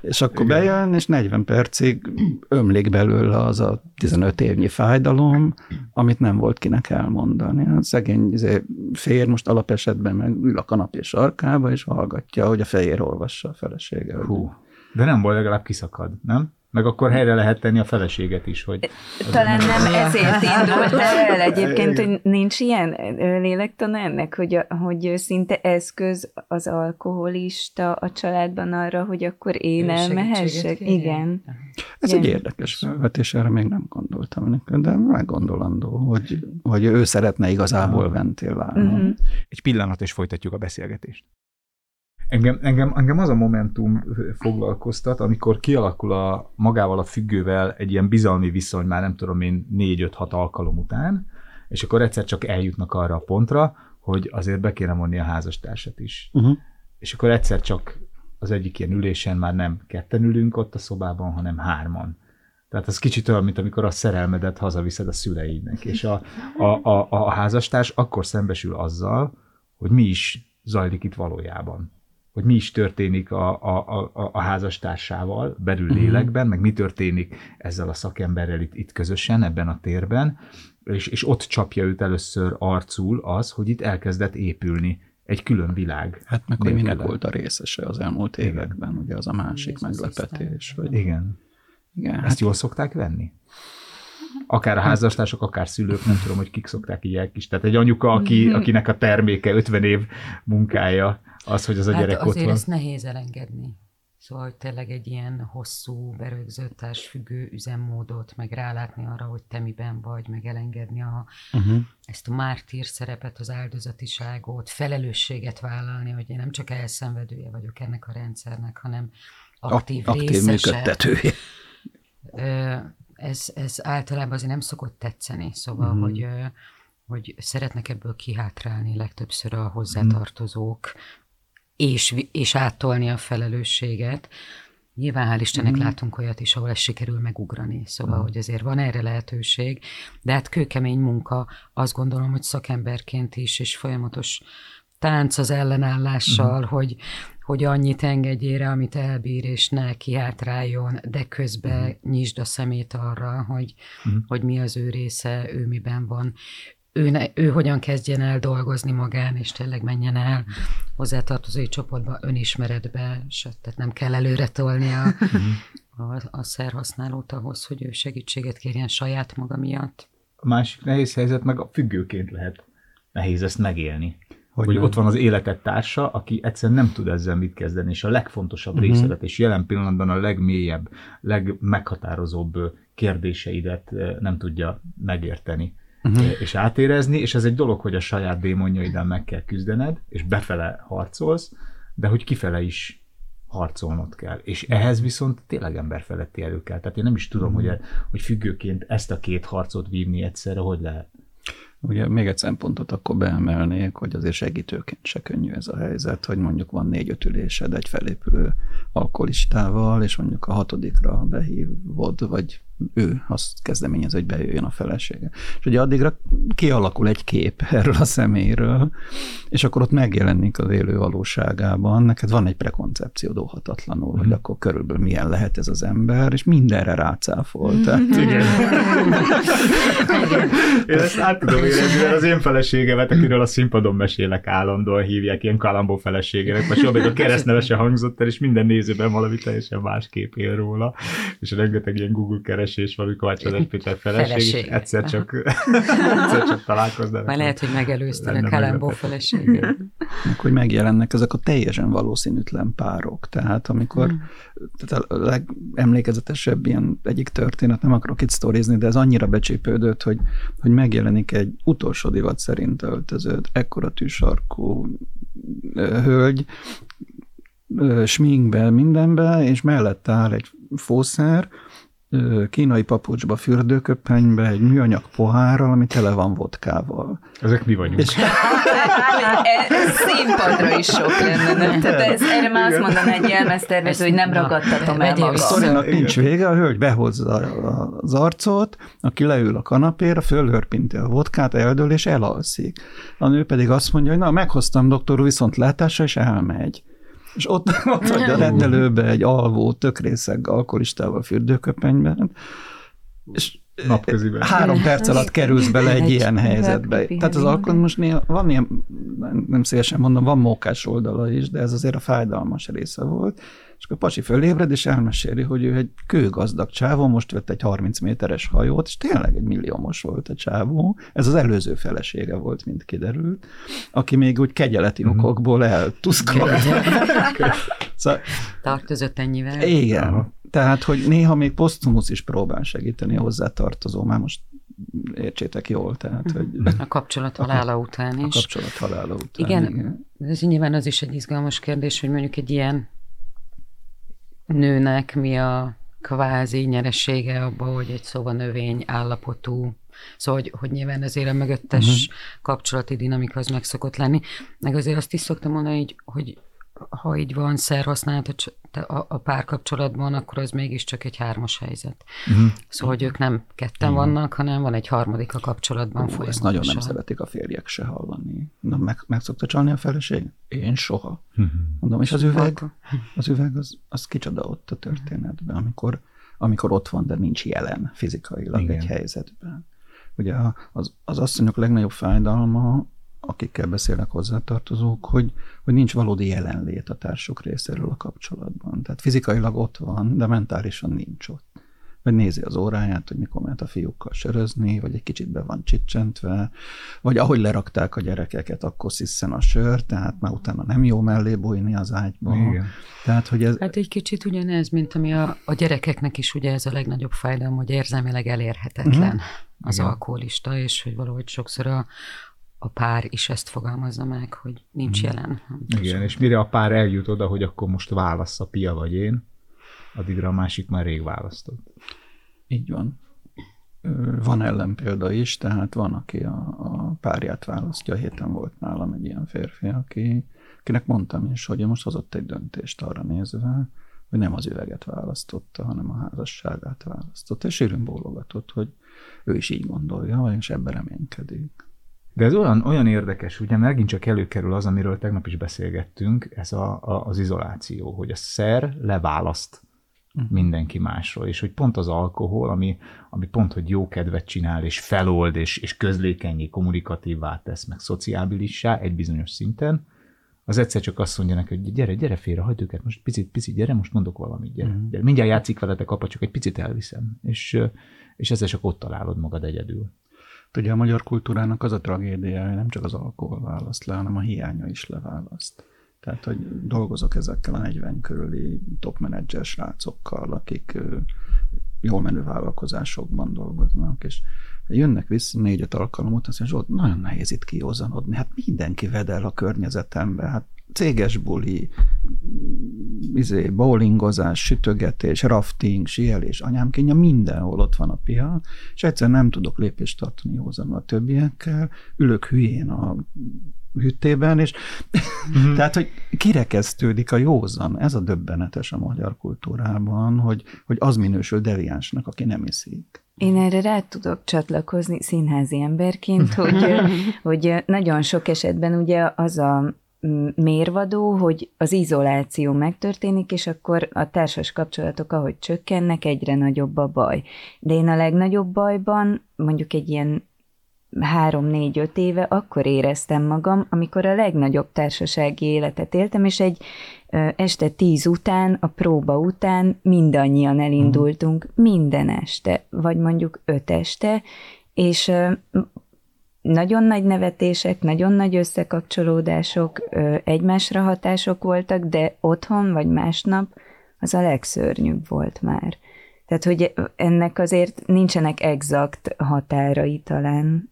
és akkor Igen. bejön, és 40 percig ömlik belőle az a 15 évnyi fájdalom, amit nem volt kinek elmondani. A szegény izé, fér most alapesetben meg ül a kanapé sarkába, és hallgatja, hogy a fejér olvassa a felesége. Hú. De nem volt, legalább kiszakad, nem? Meg akkor helyre lehet tenni a feleséget is, hogy... Talán nem ezért indult el egyébként, hogy nincs ilyen lélektan ennek, hogy, hogy szinte eszköz az alkoholista a családban arra, hogy akkor én elmehessek. Igen. Ez Igen. egy érdekes felvetés, erre még nem gondoltam, de meggondolandó, hogy, hogy ő szeretne igazából ventilálni. Uh-huh. Egy pillanat, és folytatjuk a beszélgetést. Engem, engem, engem az a momentum foglalkoztat, amikor kialakul a, magával a függővel egy ilyen bizalmi viszony, már nem tudom én, négy-öt-hat alkalom után, és akkor egyszer csak eljutnak arra a pontra, hogy azért be kéne vonni a házastársat is. Uh-huh. És akkor egyszer csak az egyik ilyen ülésen már nem ketten ülünk ott a szobában, hanem hárman. Tehát az kicsit olyan, mint amikor a szerelmedet hazaviszed a szüleidnek. És a, a, a, a házastárs akkor szembesül azzal, hogy mi is zajlik itt valójában hogy mi is történik a, a, a, a házastársával belül lélekben, meg mi történik ezzel a szakemberrel itt, itt közösen, ebben a térben, és, és ott csapja őt először arcul az, hogy itt elkezdett épülni egy külön világ. Hát meg hogy minek volt a részese az elmúlt években, ugye az a másik Jézus meglepetés. Hogy, Igen. igen, Ezt hát jól szokták venni? Akár a házastársak, akár szülők, nem tudom, hogy kik szokták így is. Tehát egy anyuka, aki, akinek a terméke 50 év munkája, az, hogy az a gyerek hát ott azért van. ezt nehéz elengedni. Szóval, hogy tényleg egy ilyen hosszú, berögzött, társfüggő üzemmódot, meg rálátni arra, hogy te miben vagy, meg elengedni a, uh-huh. ezt a mártír szerepet, az áldozatiságot, felelősséget vállalni, hogy én nem csak elszenvedője vagyok ennek a rendszernek, hanem aktív, aktív részese. működtetője. Ez, ez általában azért nem szokott tetszeni, szóval, mm. hogy, hogy szeretnek ebből kihátrálni legtöbbször a hozzátartozók, és, és áttolni a felelősséget. Nyilván hál' Istennek mm. látunk olyat is, ahol ez sikerül megugrani, szóval, hogy azért van erre lehetőség, de hát kőkemény munka, azt gondolom, hogy szakemberként is, és folyamatos tánc az ellenállással, Mhm. hogy, hogy annyit engedjél rá, amit elbír, és ne kihátráljon, de közben Mhm. nyisd a szemét arra, hogy, hogy mi az ő része, ő miben van, ő, ne, ő hogyan kezdjen el dolgozni magán, és tényleg menjen el hozzátartozói csoportba, önismeretbe, sőt, tehát nem kell előre tolni a, Mhm. a, a szerhasználót ahhoz, hogy ő segítséget kérjen saját maga miatt. A másik nehéz helyzet meg a függőként lehet nehéz ezt megélni. Hogy, hogy nem? ott van az életed társa, aki egyszerűen nem tud ezzel mit kezdeni, és a legfontosabb uh-huh. részedet, és jelen pillanatban a legmélyebb, legmeghatározóbb kérdéseidet ö, nem tudja megérteni uh-huh. és átérezni, és ez egy dolog, hogy a saját démonjaiddal meg kell küzdened, és befele harcolsz, de hogy kifele is harcolnod kell. És ehhez viszont tényleg emberfeletti erő kell. Tehát én nem is tudom, hogy, e- hogy függőként ezt a két harcot vívni egyszerre, hogy lehet. Ugye még egy szempontot akkor beemelnék, hogy azért segítőként se könnyű ez a helyzet, hogy mondjuk van négy-öt ülésed egy felépülő alkoholistával, és mondjuk a hatodikra behívod, vagy ő azt kezdeményez, hogy bejöjjön a felesége. És ugye addigra kialakul egy kép erről a személyről, és akkor ott megjelenik az élő valóságában, neked van egy prekoncepció óhatatlanul, mm. hogy akkor körülbelül milyen lehet ez az ember, és mindenre rácáfol. Tehát, Igen. Én ezt át tudom érezni, mert az én feleségemet, akiről a színpadon mesélek állandóan hívják, ilyen kalambó feleségenek, mert soha még a keresztneve se hangzott el, és minden nézőben valami teljesen más kép él róla, és rengeteg ilyen Google keresés van, amikor Kovács Péter feleség, és Feleség. egyszer csak, egyszer csak találkoznak. Már lehet, hogy Lenne Kalambó meg hogy megjelennek ezek a teljesen valószínűtlen párok. Tehát amikor tehát a legemlékezetesebb ilyen egyik történet, nem akarok itt sztorizni, de ez annyira becsípődött, hogy, hogy megjelenik egy utolsó divat szerint öltözött, ekkora tűsarkú hölgy, sminkbe, mindenbe, és mellette áll egy fószer, kínai papucsba, fürdőköpenybe, egy műanyag pohárral, ami tele van vodkával. Ezek mi vagyunk. És Ez színpadra is sok lenne, nem? Tehát ez, erre már azt mondaná egy jelmeztervező, hogy nem ragadtatom el magam. vissza. sztorinak nincs vége, a hölgy behozza az arcot, aki leül a kanapéra, fölhörpinti a vodkát, eldől és elalszik. A nő pedig azt mondja, hogy na, meghoztam doktor úr viszont látásra, és elmegy. És ott, ott vagy a rendelőbe egy alvó, tökrészeg alkoholistával fürdőköpenyben, és Napköziben. három perc alatt kerülsz bele egy Egy ilyen helyzetbe. Tehát az alkohol most néha van ilyen, nem szívesen mondom, van mókás oldala is, de ez azért a fájdalmas része volt. És akkor Pasi fölébred, és elmeséli, hogy ő egy kőgazdag csávó, most vett egy 30 méteres hajót, és tényleg egy milliómos volt a csávó. Ez az előző felesége volt, mint kiderült, aki még úgy kegyeleti okokból eltuszkolt. szóval, Tartozott ennyivel. igen. Aha. Tehát, hogy néha még posztumusz is próbál segíteni a hozzátartozó, már most értsétek jól, tehát, hogy A kapcsolat halála után a is. kapcsolat halála után. Igen, ez nyilván az is egy izgalmas kérdés, hogy mondjuk egy ilyen nőnek mi a kvázi nyeresége abba, hogy egy szóval növény állapotú, szóval hogy, hogy nyilván azért a mögöttes uh-huh. kapcsolati dinamika az meg szokott lenni, meg azért azt is szoktam mondani, hogy, hogy ha így van szerhasználat a, a párkapcsolatban, akkor az mégiscsak egy hármas helyzet. Uh-huh. Szóval, hogy ők nem ketten uh-huh. vannak, hanem van egy harmadik a kapcsolatban Ó, Ezt nagyon nem szeretik a férjek se hallani. Na, meg, meg szokta csalni a feleség? Én soha. Uh-huh. Mondom, és az üveg, az üveg az, az kicsoda ott a történetben, amikor, amikor ott van, de nincs jelen fizikailag Igen. egy helyzetben. Ugye az, az asszonyok legnagyobb fájdalma akikkel beszélnek hozzátartozók, hogy, hogy nincs valódi jelenlét a társuk részéről a kapcsolatban. Tehát fizikailag ott van, de mentálisan nincs ott. Vagy nézi az óráját, hogy mikor mehet a fiúkkal sörözni, vagy egy kicsit be van csicsentve, vagy ahogy lerakták a gyerekeket, akkor sziszen a sör, tehát már utána nem jó mellé bújni az ágyba. Igen. Tehát, hogy ez... Hát egy kicsit ugyanez, mint ami a, a gyerekeknek is ugye ez a legnagyobb fájdalom, hogy érzelmileg elérhetetlen mm. az Igen. alkoholista, és hogy valahogy sokszor a, a pár is ezt fogalmazza meg, hogy nincs hmm. jelen. Igen, és mire a pár eljut oda, hogy akkor most válasz a pia vagy én, addigra a másik már rég választott. Így van. Van ellenpélda is, tehát van, aki a, a párját választja. A héten volt nálam egy ilyen férfi, aki, akinek mondtam is, hogy most hozott egy döntést arra nézve, hogy nem az üveget választotta, hanem a házasságát választotta, és sűrűn bólogatott, hogy ő is így gondolja, és ebben reménykedik. De ez olyan, olyan érdekes, ugye megint csak előkerül az, amiről tegnap is beszélgettünk, ez a, a, az izoláció, hogy a szer leválaszt uh-huh. mindenki másról, és hogy pont az alkohol, ami, ami pont, hogy jó kedvet csinál, és felold, és, és közlékenyé, kommunikatívvá tesz, meg szociábilissá egy bizonyos szinten, az egyszer csak azt mondja neki, hogy gyere, gyere félre, hagyd őket, most picit, picit, gyere, most mondok valamit, gyere. Uh-huh. gyere. Mindjárt játszik veletek, apa, csak egy picit elviszem. És, és ezzel csak ott találod magad egyedül. Ugye a magyar kultúrának az a tragédia, hogy nem csak az alkohol választ le, hanem a hiánya is leválaszt. Tehát, hogy dolgozok ezekkel a 40 körüli top menedzser srácokkal, akik jól menő vállalkozásokban dolgoznak, és jönnek vissza négy-öt alkalom után, és ott nagyon nehéz itt kiózanodni. Hát mindenki ved el a környezetembe, hát céges buli, izé, bowlingozás, sütögetés, rafting, sielés, anyám kénye, mindenhol ott van a pia, és egyszer nem tudok lépést tartani józanul a többiekkel, ülök hülyén a hüttében, és mm-hmm. tehát, hogy kirekesztődik a józan. Ez a döbbenetes a magyar kultúrában, hogy, hogy az minősül deviánsnak, aki nem iszik. Én erre rá tudok csatlakozni színházi emberként, hogy, hogy nagyon sok esetben ugye az a mérvadó, hogy az izoláció megtörténik, és akkor a társas kapcsolatok, ahogy csökkennek, egyre nagyobb a baj. De én a legnagyobb bajban, mondjuk egy ilyen három-négy-öt éve akkor éreztem magam, amikor a legnagyobb társasági életet éltem, és egy este tíz után, a próba után mindannyian elindultunk, minden este, vagy mondjuk öt este, és nagyon nagy nevetések, nagyon nagy összekapcsolódások, egymásra hatások voltak, de otthon vagy másnap az a legszörnyűbb volt már. Tehát, hogy ennek azért nincsenek exakt határai talán.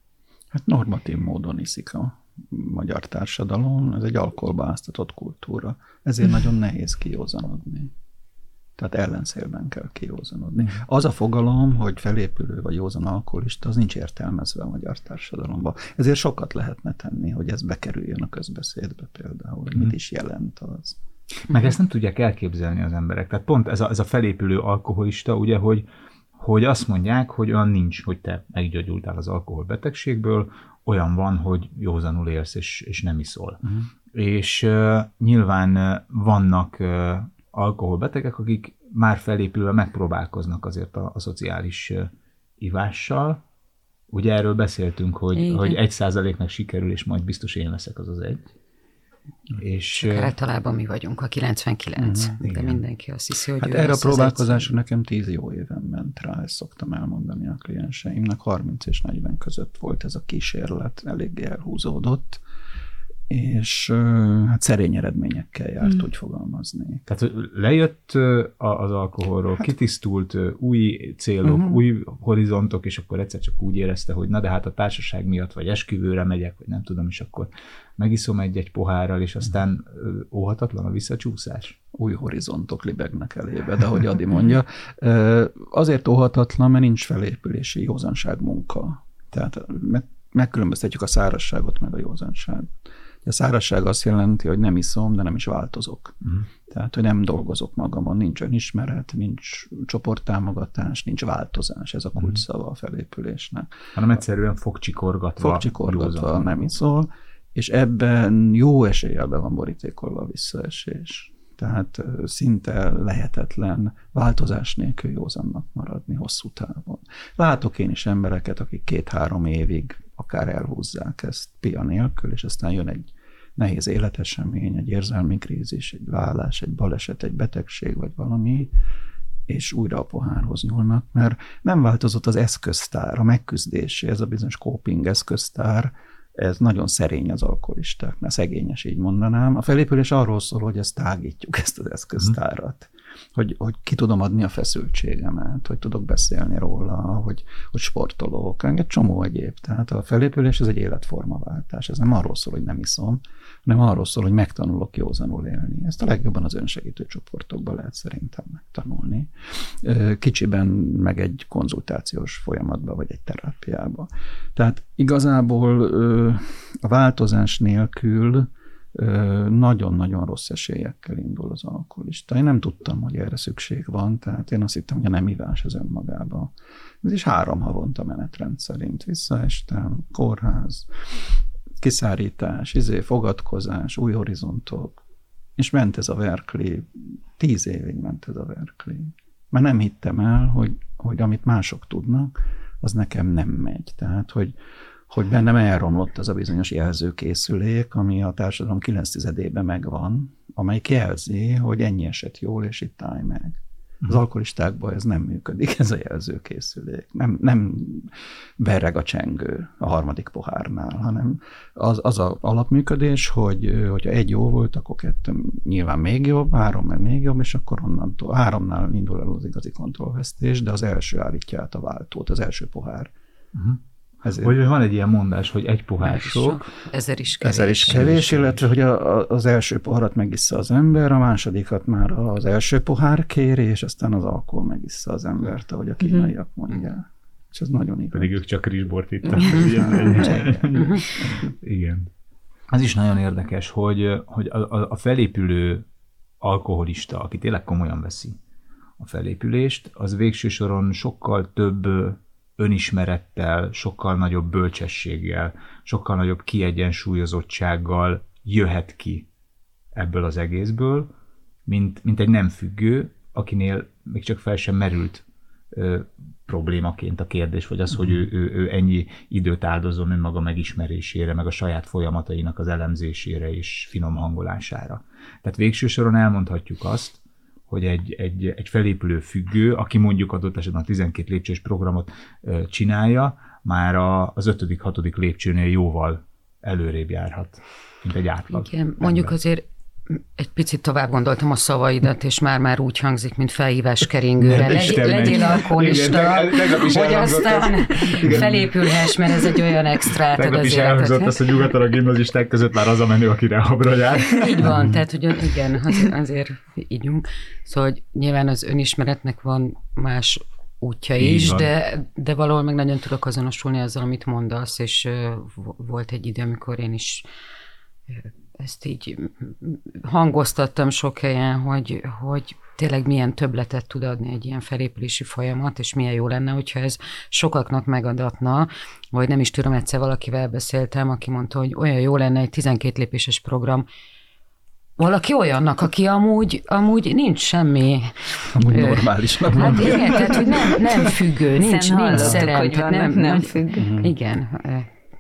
Hát normatív módon iszik a magyar társadalom, ez egy alkoholbáztatott kultúra, ezért nagyon nehéz kiózanodni. Tehát ellenszélben kell kiózanodni. Mm. Az a fogalom, hogy felépülő vagy józan alkoholista, az nincs értelmezve a magyar társadalomban. Ezért sokat lehetne tenni, hogy ez bekerüljön a közbeszédbe például, mit mm. is jelent az. Meg ezt nem tudják elképzelni az emberek. Tehát pont ez a, ez a felépülő alkoholista, ugye, hogy, hogy azt mondják, hogy olyan nincs, hogy te meggyógyultál az alkoholbetegségből, olyan van, hogy józanul élsz, és, és nem iszol. Uh-huh. És uh, nyilván vannak uh, alkoholbetegek, akik már felépülve megpróbálkoznak azért a, a szociális ivással. Ugye erről beszéltünk, hogy, Igen. hogy egy százaléknak sikerül, és majd biztos én leszek az az egy. És, Csak általában mi vagyunk a 99, uh-huh, de igen. mindenki azt hiszi, hogy hát erre a próbálkozásra nekem 10 jó éven ment rá, ezt szoktam elmondani a klienseimnek, 30 és 40 között volt ez a kísérlet, eléggé elhúzódott, és hát szerény eredményekkel járt, mm. úgy fogalmazni. Tehát lejött az alkoholról, hát, kitisztult új célok, uh-huh. új horizontok, és akkor egyszer csak úgy érezte, hogy na de hát a társaság miatt, vagy esküvőre megyek, vagy nem tudom, és akkor megiszom egy-egy pohárral, és aztán óhatatlan a visszacsúszás. Új horizontok libegnek elébe, de ahogy Adi mondja, azért óhatatlan, mert nincs felépülési józanság munka. Tehát megkülönböztetjük a szárasságot meg a józanságot A szárazság azt jelenti, hogy nem iszom, de nem is változok. Uh-huh. Tehát, hogy nem dolgozok magamon, nincs önismeret, nincs csoporttámogatás, nincs változás, ez a mhm. kulcsszava a felépülésnek. Hanem egyszerűen fogcsikorgatva. Fogcsikorgatva nem iszol, és ebben jó eséllyel be van borítékolva a visszaesés. Tehát szinte lehetetlen változás nélkül józannak maradni hosszú távon. Látok én is embereket, akik két-három évig akár elhúzzák ezt pia nélkül, és aztán jön egy nehéz életesemény, egy érzelmi krízis, egy vállás, egy baleset, egy betegség, vagy valami, és újra a pohárhoz nyúlnak, mert nem változott az eszköztár, a megküzdési, ez a bizonyos coping eszköztár, ez nagyon szerény az alkoholistáknál, szegényes így mondanám. A felépülés arról szól, hogy ezt tágítjuk, ezt az eszköztárat. Hogy, hogy ki tudom adni a feszültségemet, hogy tudok beszélni róla, hogy, hogy sportolok, egy csomó egyéb. Tehát a felépülés ez egy életformaváltás. Ez nem arról szól, hogy nem iszom, hanem arról szól, hogy megtanulok józanul élni. Ezt a legjobban az önsegítő csoportokban lehet szerintem megtanulni. Kicsiben meg egy konzultációs folyamatba, vagy egy terápiába. Tehát igazából a változás nélkül nagyon-nagyon rossz esélyekkel indul az alkoholista. Én nem tudtam, hogy erre szükség van, tehát én azt hittem, hogy a nem ivás az önmagában. Ez is három havonta menetrend szerint visszaestem, kórház, kiszárítás, izé, fogadkozás, új horizontok, és ment ez a Verkli, tíz évig ment ez a Verkli. Mert nem hittem el, hogy, hogy amit mások tudnak, az nekem nem megy. Tehát, hogy, hogy bennem elromlott az a bizonyos jelzőkészülék, ami a társadalom 9 ében megvan, amely jelzi, hogy ennyi eset jól, és itt állj meg. Az mhm. alkoholistákban ez nem működik, ez a jelzőkészülék. Nem, nem berreg a csengő a harmadik pohárnál, hanem az, az a alapműködés, hogy hogyha egy jó volt, akkor kettő nyilván még jobb, három meg még jobb, és akkor onnantól háromnál indul el az igazi kontrollvesztés, de az első állítja át a váltót, az első pohár. Uh-huh. Ezért. Hogy van egy ilyen mondás, hogy egy pohár sok, ezer is kevés. Ezer is kevés, illetve hogy a, a, az első poharat megissza az ember, a másodikat már az első pohár kéri, és aztán az alkohol megissza az embert, ahogy a mhm. kínaiak mondják. És ez nagyon igaz. Pedig ők csak rizsbort ittak. Igen. Az is nagyon érdekes, hogy, hogy a, a felépülő alkoholista, aki tényleg komolyan veszi a felépülést, az végső soron sokkal több önismerettel, sokkal nagyobb bölcsességgel, sokkal nagyobb kiegyensúlyozottsággal jöhet ki ebből az egészből, mint, mint egy nem függő, akinél még csak fel sem merült ö, problémaként a kérdés, vagy az, hogy ő, ő, ő ennyi időt áldozom önmaga megismerésére, meg a saját folyamatainak az elemzésére és finom hangolására. Tehát végső soron elmondhatjuk azt, hogy egy, egy, egy felépülő függő, aki mondjuk adott esetben a 12 lépcsős programot csinálja, már a, az 5.-6. lépcsőnél jóval előrébb járhat, mint egy átlag. Igen, ember. mondjuk azért egy picit tovább gondoltam a szavaidat, és már-már úgy hangzik, mint felhívás keringőre. Legy, legyél alkoholista, hogy aztán felépülhess, mert ez egy olyan extra Tegnap is elhangzott azt, hogy nyugaton a gimnazisták között már az a menő, aki rehabra jár. Így van, tehát hogy igen, azért, azért ígyunk. Szóval hogy nyilván az önismeretnek van más útja is, de, de valahol meg nagyon tudok azonosulni azzal, amit mondasz, és uh, volt egy idő, amikor én is ezt így hangoztattam sok helyen, hogy, hogy tényleg milyen többletet tud adni egy ilyen felépülési folyamat, és milyen jó lenne, hogyha ez sokaknak megadatna, vagy nem is tudom, egyszer valakivel beszéltem, aki mondta, hogy olyan jó lenne egy 12 lépéses program, valaki olyannak, aki amúgy, amúgy nincs semmi... Amúgy normálisnak Hát igen, tehát hogy nem, nem függő, nincs, nincs. Hogy van, nem, nem függő. Igen,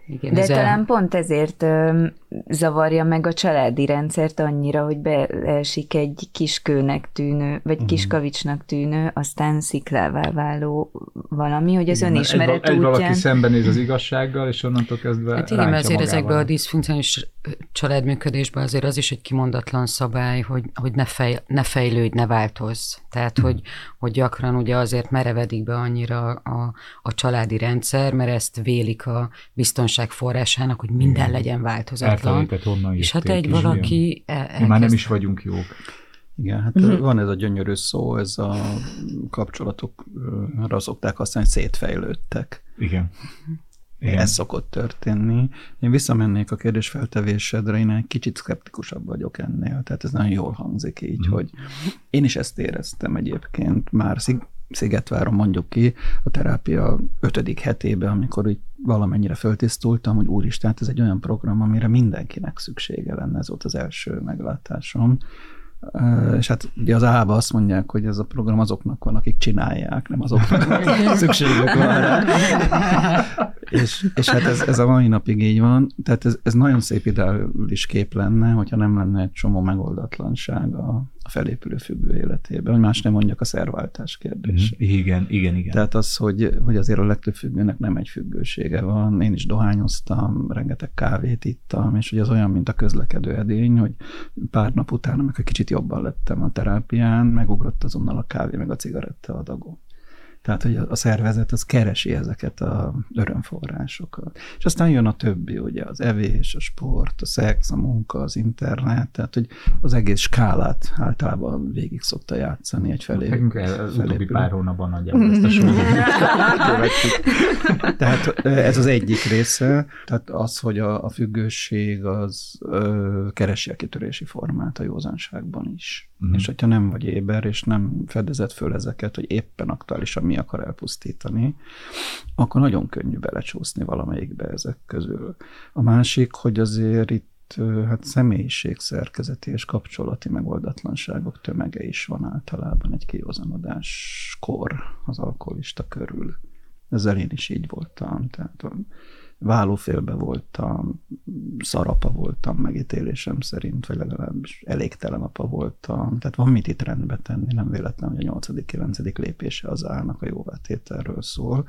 igen, De talán el... pont ezért ö, zavarja meg a családi rendszert annyira, hogy beesik egy kiskőnek tűnő, vagy uh-huh. kiskavicsnak tűnő, aztán sziklává váló valami, hogy az igen, önismeret egy, útján... Egy valaki szembenéz az igazsággal, és onnantól kezdve Hát igen, mert azért ezekben a diszfunkcionális családműködésben azért az is egy kimondatlan szabály, hogy, hogy ne, fej, ne fejlődj, ne változz. Tehát, hogy, hogy gyakran ugye azért merevedik be annyira a, a családi rendszer, mert ezt vélik a biztonság forrásának, hogy minden legyen változatlan. És hát egy valaki... El, Mi már nem is vagyunk jók. Igen, hát uh-huh. van ez a gyönyörű szó, ez a kapcsolatokra szokták használni, hogy szétfejlődtek. Igen. Igen. Ez szokott történni. Én visszamennék a kérdés feltevésedre, én egy kicsit szkeptikusabb vagyok ennél, tehát ez nagyon jól hangzik így, mm. hogy én is ezt éreztem egyébként, már szig- Szigetváron mondjuk ki, a terápia ötödik hetében, amikor úgy valamennyire föltisztultam, hogy úristen, ez egy olyan program, amire mindenkinek szüksége lenne, ez volt az első meglátásom. És hát ugye az ába azt mondják, hogy ez a program azoknak van, akik csinálják, nem azoknak, szükségük van rá. és, és hát ez, ez a mai napig így van. Tehát ez, ez nagyon szép ideális kép lenne, hogyha nem lenne egy csomó megoldatlanság a, a felépülő függő életében, hogy más nem mondjak a szerváltás kérdése. Mhm. Igen, igen, igen. Tehát az, hogy, hogy azért a legtöbb függőnek nem egy függősége van. Én is dohányoztam, rengeteg kávét ittam, és hogy az olyan, mint a közlekedő edény, hogy pár nap után, amikor kicsit jobban lettem a terápián, megugrott azonnal a kávé, meg a cigaretta adagom. Tehát, hogy a szervezet az keresi ezeket a örömforrásokat. És aztán jön a többi, ugye az evés, a sport, a szex, a munka, az internet, tehát, hogy az egész skálát általában végig szokta játszani egy felé. Nekünk az utóbbi pár hónapban nagyjából ezt a sorot Tehát ez az egyik része, tehát az, hogy a, a függőség az ö, keresi a kitörési formát a józanságban is. Mm. És hogyha nem vagy éber, és nem fedezett föl ezeket, hogy éppen aktuálisan mi akar elpusztítani, akkor nagyon könnyű belecsúszni valamelyikbe ezek közül. A másik, hogy azért itt hát személyiségszerkezeti és kapcsolati megoldatlanságok tömege is van általában egy kiózanodáskor az alkoholista körül. Ezzel én is így voltam. Tehát vállófélbe voltam, szarapa voltam megítélésem szerint, vagy legalábbis elégtelen apa voltam. Tehát van mit itt rendbe tenni, nem véletlen, hogy a 8.-9. lépése az állnak a jóvátételről szól.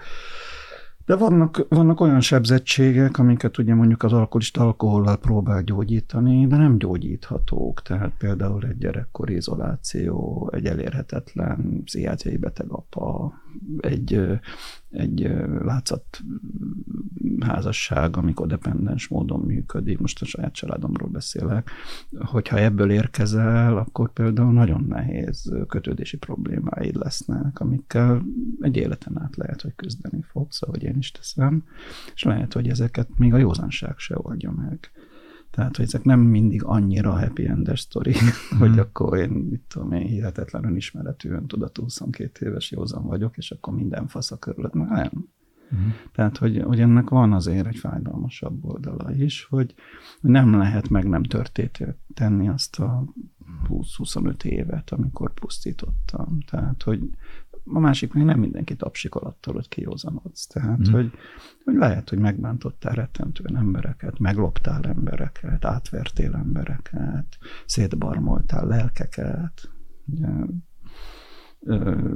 De vannak, vannak olyan sebzettségek, amiket ugye mondjuk az alkoholista alkohollal próbál gyógyítani, de nem gyógyíthatók. Tehát például egy gyerekkori izoláció, egy elérhetetlen pszichiátriai beteg apa, egy, egy látszat házasság, amikor dependens módon működik, most a saját családomról beszélek, hogyha ebből érkezel, akkor például nagyon nehéz kötődési problémáid lesznek, amikkel egy életen át lehet, hogy küzdeni fogsz, ahogy én is teszem, és lehet, hogy ezeket még a józanság se oldja meg. Tehát, hogy ezek nem mindig annyira happy endes sztori, mm. hogy akkor én, mit tudom én, hihetetlen önismeretű, öntudatú 22 éves józan vagyok, és akkor minden fasz a körülött. Nem. Mm. Tehát, hogy, hogy ennek van azért egy fájdalmasabb oldala is, hogy nem lehet meg nem történt tenni azt a 20-25 évet, amikor pusztítottam. Tehát, hogy a másik még nem mindenki tapsikol attól, hogy kiózanodsz. Tehát, mm. hogy, hogy lehet, hogy megbántottál rettentően embereket, megloptál embereket, átvertél embereket, szétbarmoltál lelkeket, ugye,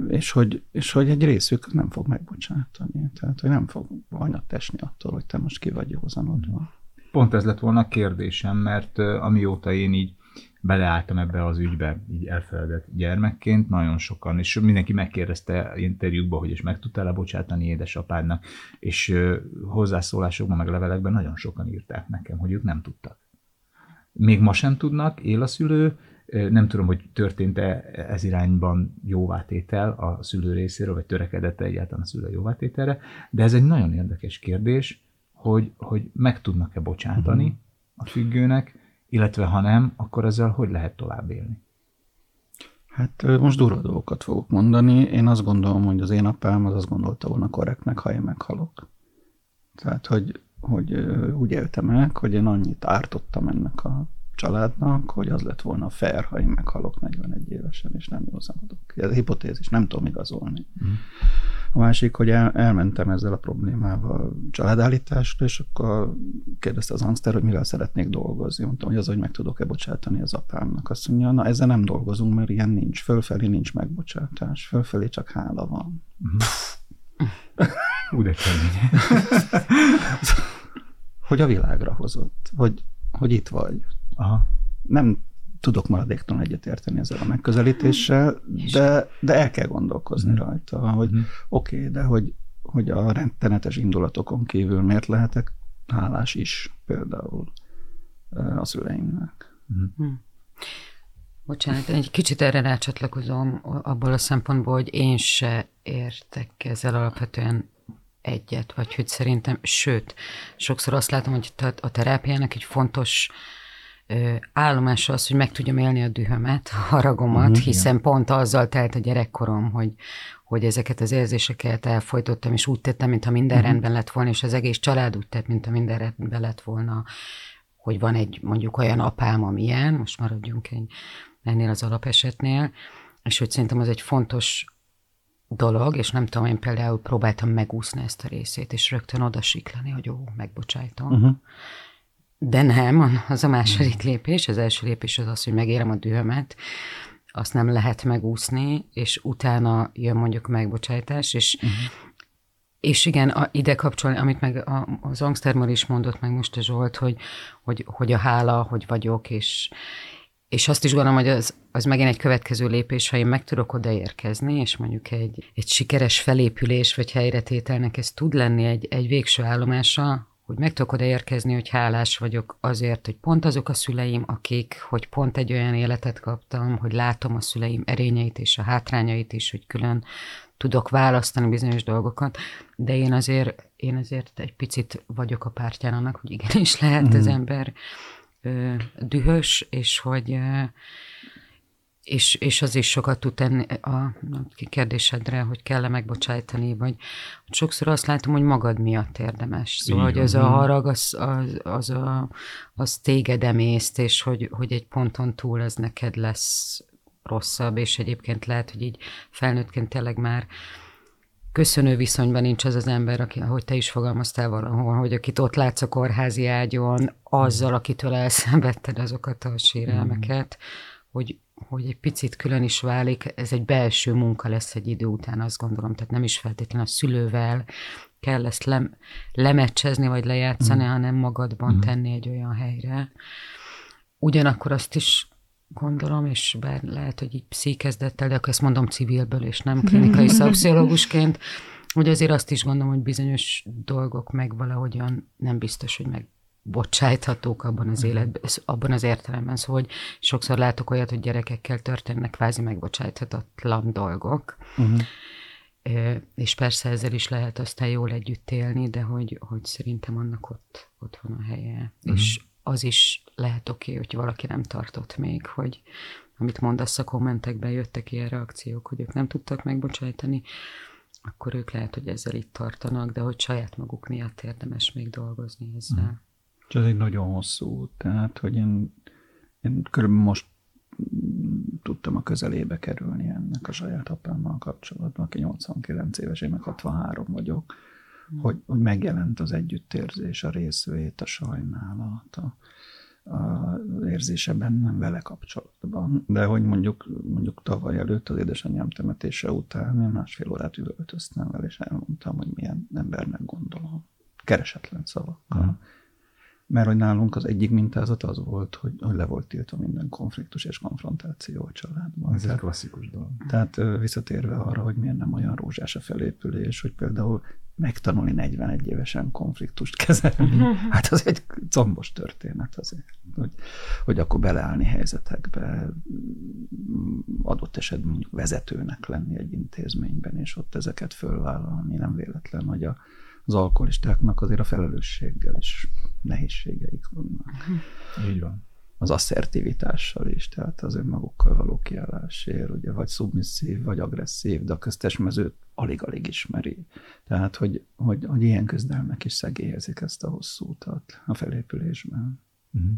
és hogy, és hogy egy részük nem fog megbocsátani. Tehát, hogy nem fog hanyat esni attól, hogy te most ki vagy józanodva. Pont ez lett volna a kérdésem, mert amióta én így beleálltam ebbe az ügybe, így elfeledett gyermekként, nagyon sokan, és mindenki megkérdezte interjúkban, hogy és meg tudtál lebocsátani édesapádnak, és hozzászólásokban, meg levelekben nagyon sokan írták nekem, hogy ők nem tudtak. Még ma sem tudnak, él a szülő, nem tudom, hogy történt-e ez irányban jóvátétel a szülő részéről, vagy törekedett -e egyáltalán a szülő jóvátételre, de ez egy nagyon érdekes kérdés, hogy, hogy meg tudnak-e bocsátani uh-huh. a függőnek, illetve ha nem, akkor ezzel hogy lehet tovább élni? Hát most durva dolgokat fogok mondani. Én azt gondolom, hogy az én apám az azt gondolta volna korrektnek, ha én meghalok. Tehát, hogy, hogy úgy éltem meg, hogy én annyit ártottam ennek a családnak, hogy az lett volna fair, ha én meghalok 41 évesen, és nem józanodok. Ez a hipotézis, nem tudom igazolni. Mm. A másik, hogy el, elmentem ezzel a problémával családállításra, és akkor kérdezte az Angster, hogy mivel szeretnék dolgozni. Mondtam, hogy az, hogy meg tudok-e bocsátani az apámnak. Azt mondja, na ezzel nem dolgozunk, mert ilyen nincs. Fölfelé nincs megbocsátás. Fölfelé csak hála van. Mm. Úgy de hogy a világra hozott, hogy, hogy itt vagy. Aha. Nem tudok maradéktalan egyetérteni ezzel a megközelítéssel, de, de el kell gondolkozni mm. rajta, hogy mm. oké, okay, de hogy, hogy a rettenetes indulatokon kívül miért lehetek hálás is például a szüleimnek. Mm. Bocsánat, egy kicsit erre rácsatlakozom abból a szempontból, hogy én se értek ezzel alapvetően egyet, vagy hogy szerintem, sőt, sokszor azt látom, hogy a terápiának egy fontos állomása az, hogy meg tudjam élni a dühömet, a haragomat, uh-huh, hiszen igen. pont azzal telt a gyerekkorom, hogy, hogy ezeket az érzéseket elfolytottam, és úgy tettem, mintha minden uh-huh. rendben lett volna, és az egész család úgy tett, mintha minden rendben lett volna, hogy van egy mondjuk olyan apám, amilyen, most maradjunk egy, ennél az alapesetnél, és hogy szerintem az egy fontos dolog, és nem tudom, én például próbáltam megúszni ezt a részét, és rögtön oda siklani, hogy ó, megbocsájtom. Uh-huh. De nem, az a második lépés, az első lépés az az, hogy megérem a dühömet, azt nem lehet megúszni, és utána jön mondjuk a megbocsájtás, és uh-huh. És igen, a, ide kapcsolni, amit meg a, az Angstermar is mondott meg most a Zsolt, hogy, hogy, hogy a hála, hogy vagyok, és, és azt is gondolom, hogy az, az megint egy következő lépés, ha én meg tudok odaérkezni, és mondjuk egy, egy sikeres felépülés vagy helyretételnek ez tud lenni egy, egy végső állomása, hogy meg tudok odaérkezni, hogy hálás vagyok azért, hogy pont azok a szüleim, akik, hogy pont egy olyan életet kaptam, hogy látom a szüleim erényeit és a hátrányait is, hogy külön tudok választani bizonyos dolgokat, de én azért, én azért egy picit vagyok a pártján annak, hogy igenis lehet mm. az ember ö, dühös, és hogy ö, és, és az is sokat tud tenni a kérdésedre, hogy kell-e megbocsájtani, vagy sokszor azt látom, hogy magad miatt érdemes. Szóval, hogy az a harag, az, az, az, a, az téged emészt, és hogy, hogy egy ponton túl ez neked lesz rosszabb, és egyébként lehet, hogy így felnőttként tényleg már köszönő viszonyban nincs az az ember, aki, ahogy te is fogalmaztál valahol, hogy akit ott látsz a kórházi ágyon, azzal, akitől elszenvedted azokat a sérelmeket, mm. hogy, hogy egy picit külön is válik, ez egy belső munka lesz egy idő után, azt gondolom, tehát nem is feltétlenül a szülővel kell ezt lem, lemecsezni, vagy lejátszani, mm. hanem magadban mm. tenni egy olyan helyre. Ugyanakkor azt is gondolom, és bár lehet, hogy így pszíkezdettel, de akkor ezt mondom civilből, és nem klinikai szapsziológusként, hogy azért azt is gondolom, hogy bizonyos dolgok meg valahogyan nem biztos, hogy meg bocsájthatók abban az életben, abban az értelemben. Szóval, hogy sokszor látok olyat, hogy gyerekekkel történnek kvázi megbocsájthatatlan dolgok, uh-huh. és persze ezzel is lehet aztán jól együtt élni, de hogy, hogy szerintem annak ott, ott van a helye. Uh-huh. És az is lehet oké, okay, hogy valaki nem tartott még, hogy amit mondasz a kommentekben, jöttek ilyen reakciók, hogy ők nem tudtak megbocsájtani, akkor ők lehet, hogy ezzel itt tartanak, de hogy saját maguk miatt érdemes még dolgozni ezzel. Hmm. És ez egy nagyon hosszú, tehát, hogy én, én körülbelül most tudtam a közelébe kerülni ennek a saját apámmal kapcsolatban, aki 89 éves, én meg 63 vagyok hogy, hogy megjelent az együttérzés, a részvét, a sajnálat, a, a érzése bennem vele kapcsolatban. De hogy mondjuk, mondjuk tavaly előtt az édesanyám temetése után én másfél órát üvöltöztem vele, és elmondtam, hogy milyen embernek gondolom. Keresetlen szavakkal. Uh-huh mert hogy nálunk az egyik mintázat az volt, hogy, le volt tiltva minden konfliktus és konfrontáció a családban. Ez egy klasszikus dolog. Tehát visszatérve arra, hogy miért nem olyan rózsás a felépülés, hogy például megtanulni 41 évesen konfliktust kezelni, hát az egy combos történet azért, hogy, hogy akkor beleállni helyzetekbe, adott esetben mondjuk vezetőnek lenni egy intézményben, és ott ezeket fölvállalni, nem véletlen, hogy a, az alkoholistáknak azért a felelősséggel is nehézségeik vannak. Így van. Az asszertivitással is, tehát az önmagukkal való kiállásért, ugye, vagy szubmisszív, vagy agresszív, de a köztes mezőt alig-alig ismeri. Tehát, hogy, hogy, hogy ilyen küzdelmek is szegélyezik ezt a hosszú utat a felépülésben. Uh-huh.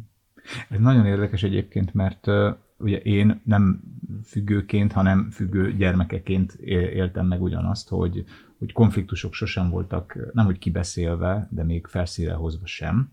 Ez nagyon érdekes egyébként, mert uh, ugye én nem függőként, hanem függő gyermekeként éltem meg ugyanazt, hogy, hogy konfliktusok sosem voltak, nem hogy kibeszélve, de még felszíre hozva sem,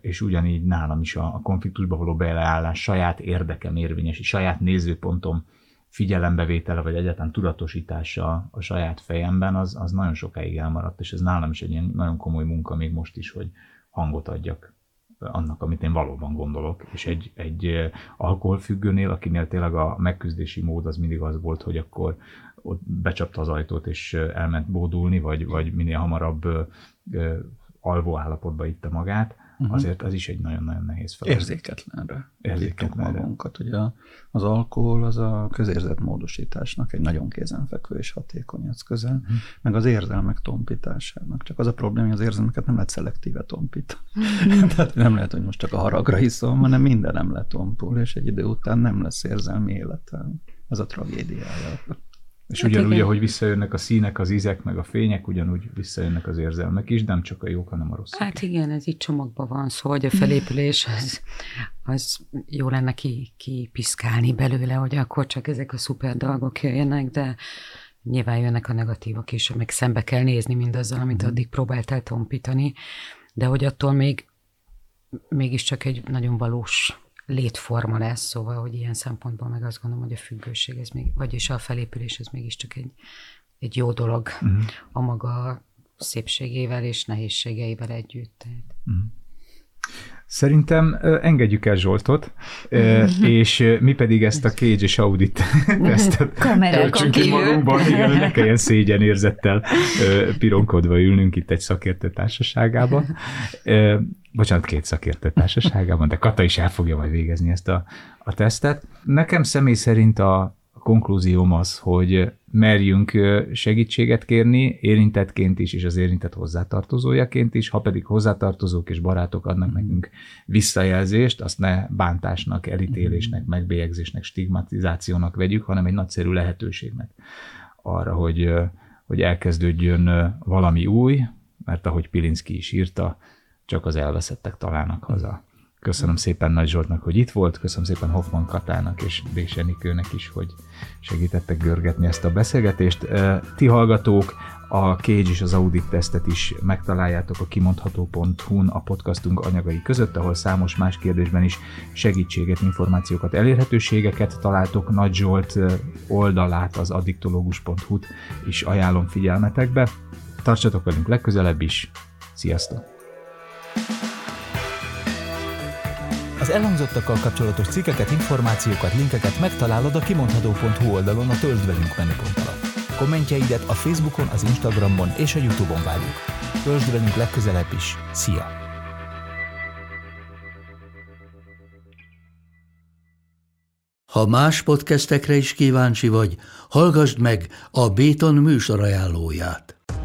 és ugyanígy nálam is a, konfliktusba való beleállás, saját érdekem érvényes, saját nézőpontom figyelembevétele, vagy egyáltalán tudatosítása a saját fejemben, az, az nagyon sokáig elmaradt, és ez nálam is egy ilyen nagyon komoly munka még most is, hogy hangot adjak annak, amit én valóban gondolok. És egy, egy alkoholfüggőnél, akinél tényleg a megküzdési mód az mindig az volt, hogy akkor ott becsapta az ajtót és elment bódulni, vagy, vagy minél hamarabb alvó állapotba itta magát, uh-huh. azért az is egy nagyon-nagyon nehéz feladat. Érzéketlenre. Érzéketlenre. magunkat. Ugye az alkohol az a közérzetmódosításnak egy nagyon kézenfekvő és hatékony eszköze, uh-huh. meg az érzelmek tompításának. Csak az a probléma, hogy az érzelmeket nem lehet szelektíve tompítani. Uh-huh. Tehát nem lehet, hogy most csak a haragra iszom, hanem minden nem letompul, és egy idő után nem lesz érzelmi élete. Ez a tragédiája. És hát ugyanúgy, igen. ahogy visszajönnek a színek, az ízek, meg a fények, ugyanúgy visszajönnek az érzelmek is, nem csak a jók, hanem a rosszak. Hát igen, ez így csomagban van, szóval hogy a felépülés az, az jó lenne ki, kipiszkálni belőle, hogy akkor csak ezek a szuper dolgok jöjjenek, de nyilván jönnek a negatívok is, meg szembe kell nézni mindazzal, amit addig próbáltál tompítani, de hogy attól még mégiscsak egy nagyon valós létforma lesz, szóval, hogy ilyen szempontból meg azt gondolom, hogy a függőség, ez még, vagyis a felépülés, ez mégiscsak egy, egy jó dolog uh-huh. a maga szépségével és nehézségeivel együtt. Uh-huh. Szerintem engedjük el Zsoltot, és mi pedig ezt a Cage és Audit tesztet töltsünk ki magunkban, igen, hogy ne kelljen szégyen érzettel pironkodva ülnünk itt egy szakértő társaságában. Bocsánat, két szakértő társaságában, de Kata is el fogja majd végezni ezt a, a tesztet. Nekem személy szerint a, konklúzióm az, hogy merjünk segítséget kérni, érintettként is, és az érintett hozzátartozójaként is, ha pedig hozzátartozók és barátok adnak nekünk visszajelzést, azt ne bántásnak, elítélésnek, megbélyegzésnek, stigmatizációnak vegyük, hanem egy nagyszerű lehetőségnek arra, hogy, hogy elkezdődjön valami új, mert ahogy Pilinszki is írta, csak az elveszettek találnak haza. Köszönöm szépen Nagy Zsoltnak, hogy itt volt, köszönöm szépen Hoffman Katának és Bésenikőnek is, hogy segítettek görgetni ezt a beszélgetést. Ti hallgatók, a Cage és az Audit tesztet is megtaláljátok a kimondható.hu-n a podcastunk anyagai között, ahol számos más kérdésben is segítséget, információkat, elérhetőségeket találtok. Nagy Zsolt oldalát, az addiktológus.hu-t is ajánlom figyelmetekbe. Tartsatok velünk legközelebb is. Sziasztok! Az elhangzottakkal kapcsolatos cikkeket, információkat, linkeket megtalálod a kimondható.hu oldalon a Töltsd velünk menüpont alatt. Kommentjeidet a Facebookon, az Instagramon és a Youtube-on várjuk. Töltsd velünk legközelebb is. Szia! Ha más podcastekre is kíváncsi vagy, hallgassd meg a Béton műsor ajánlóját.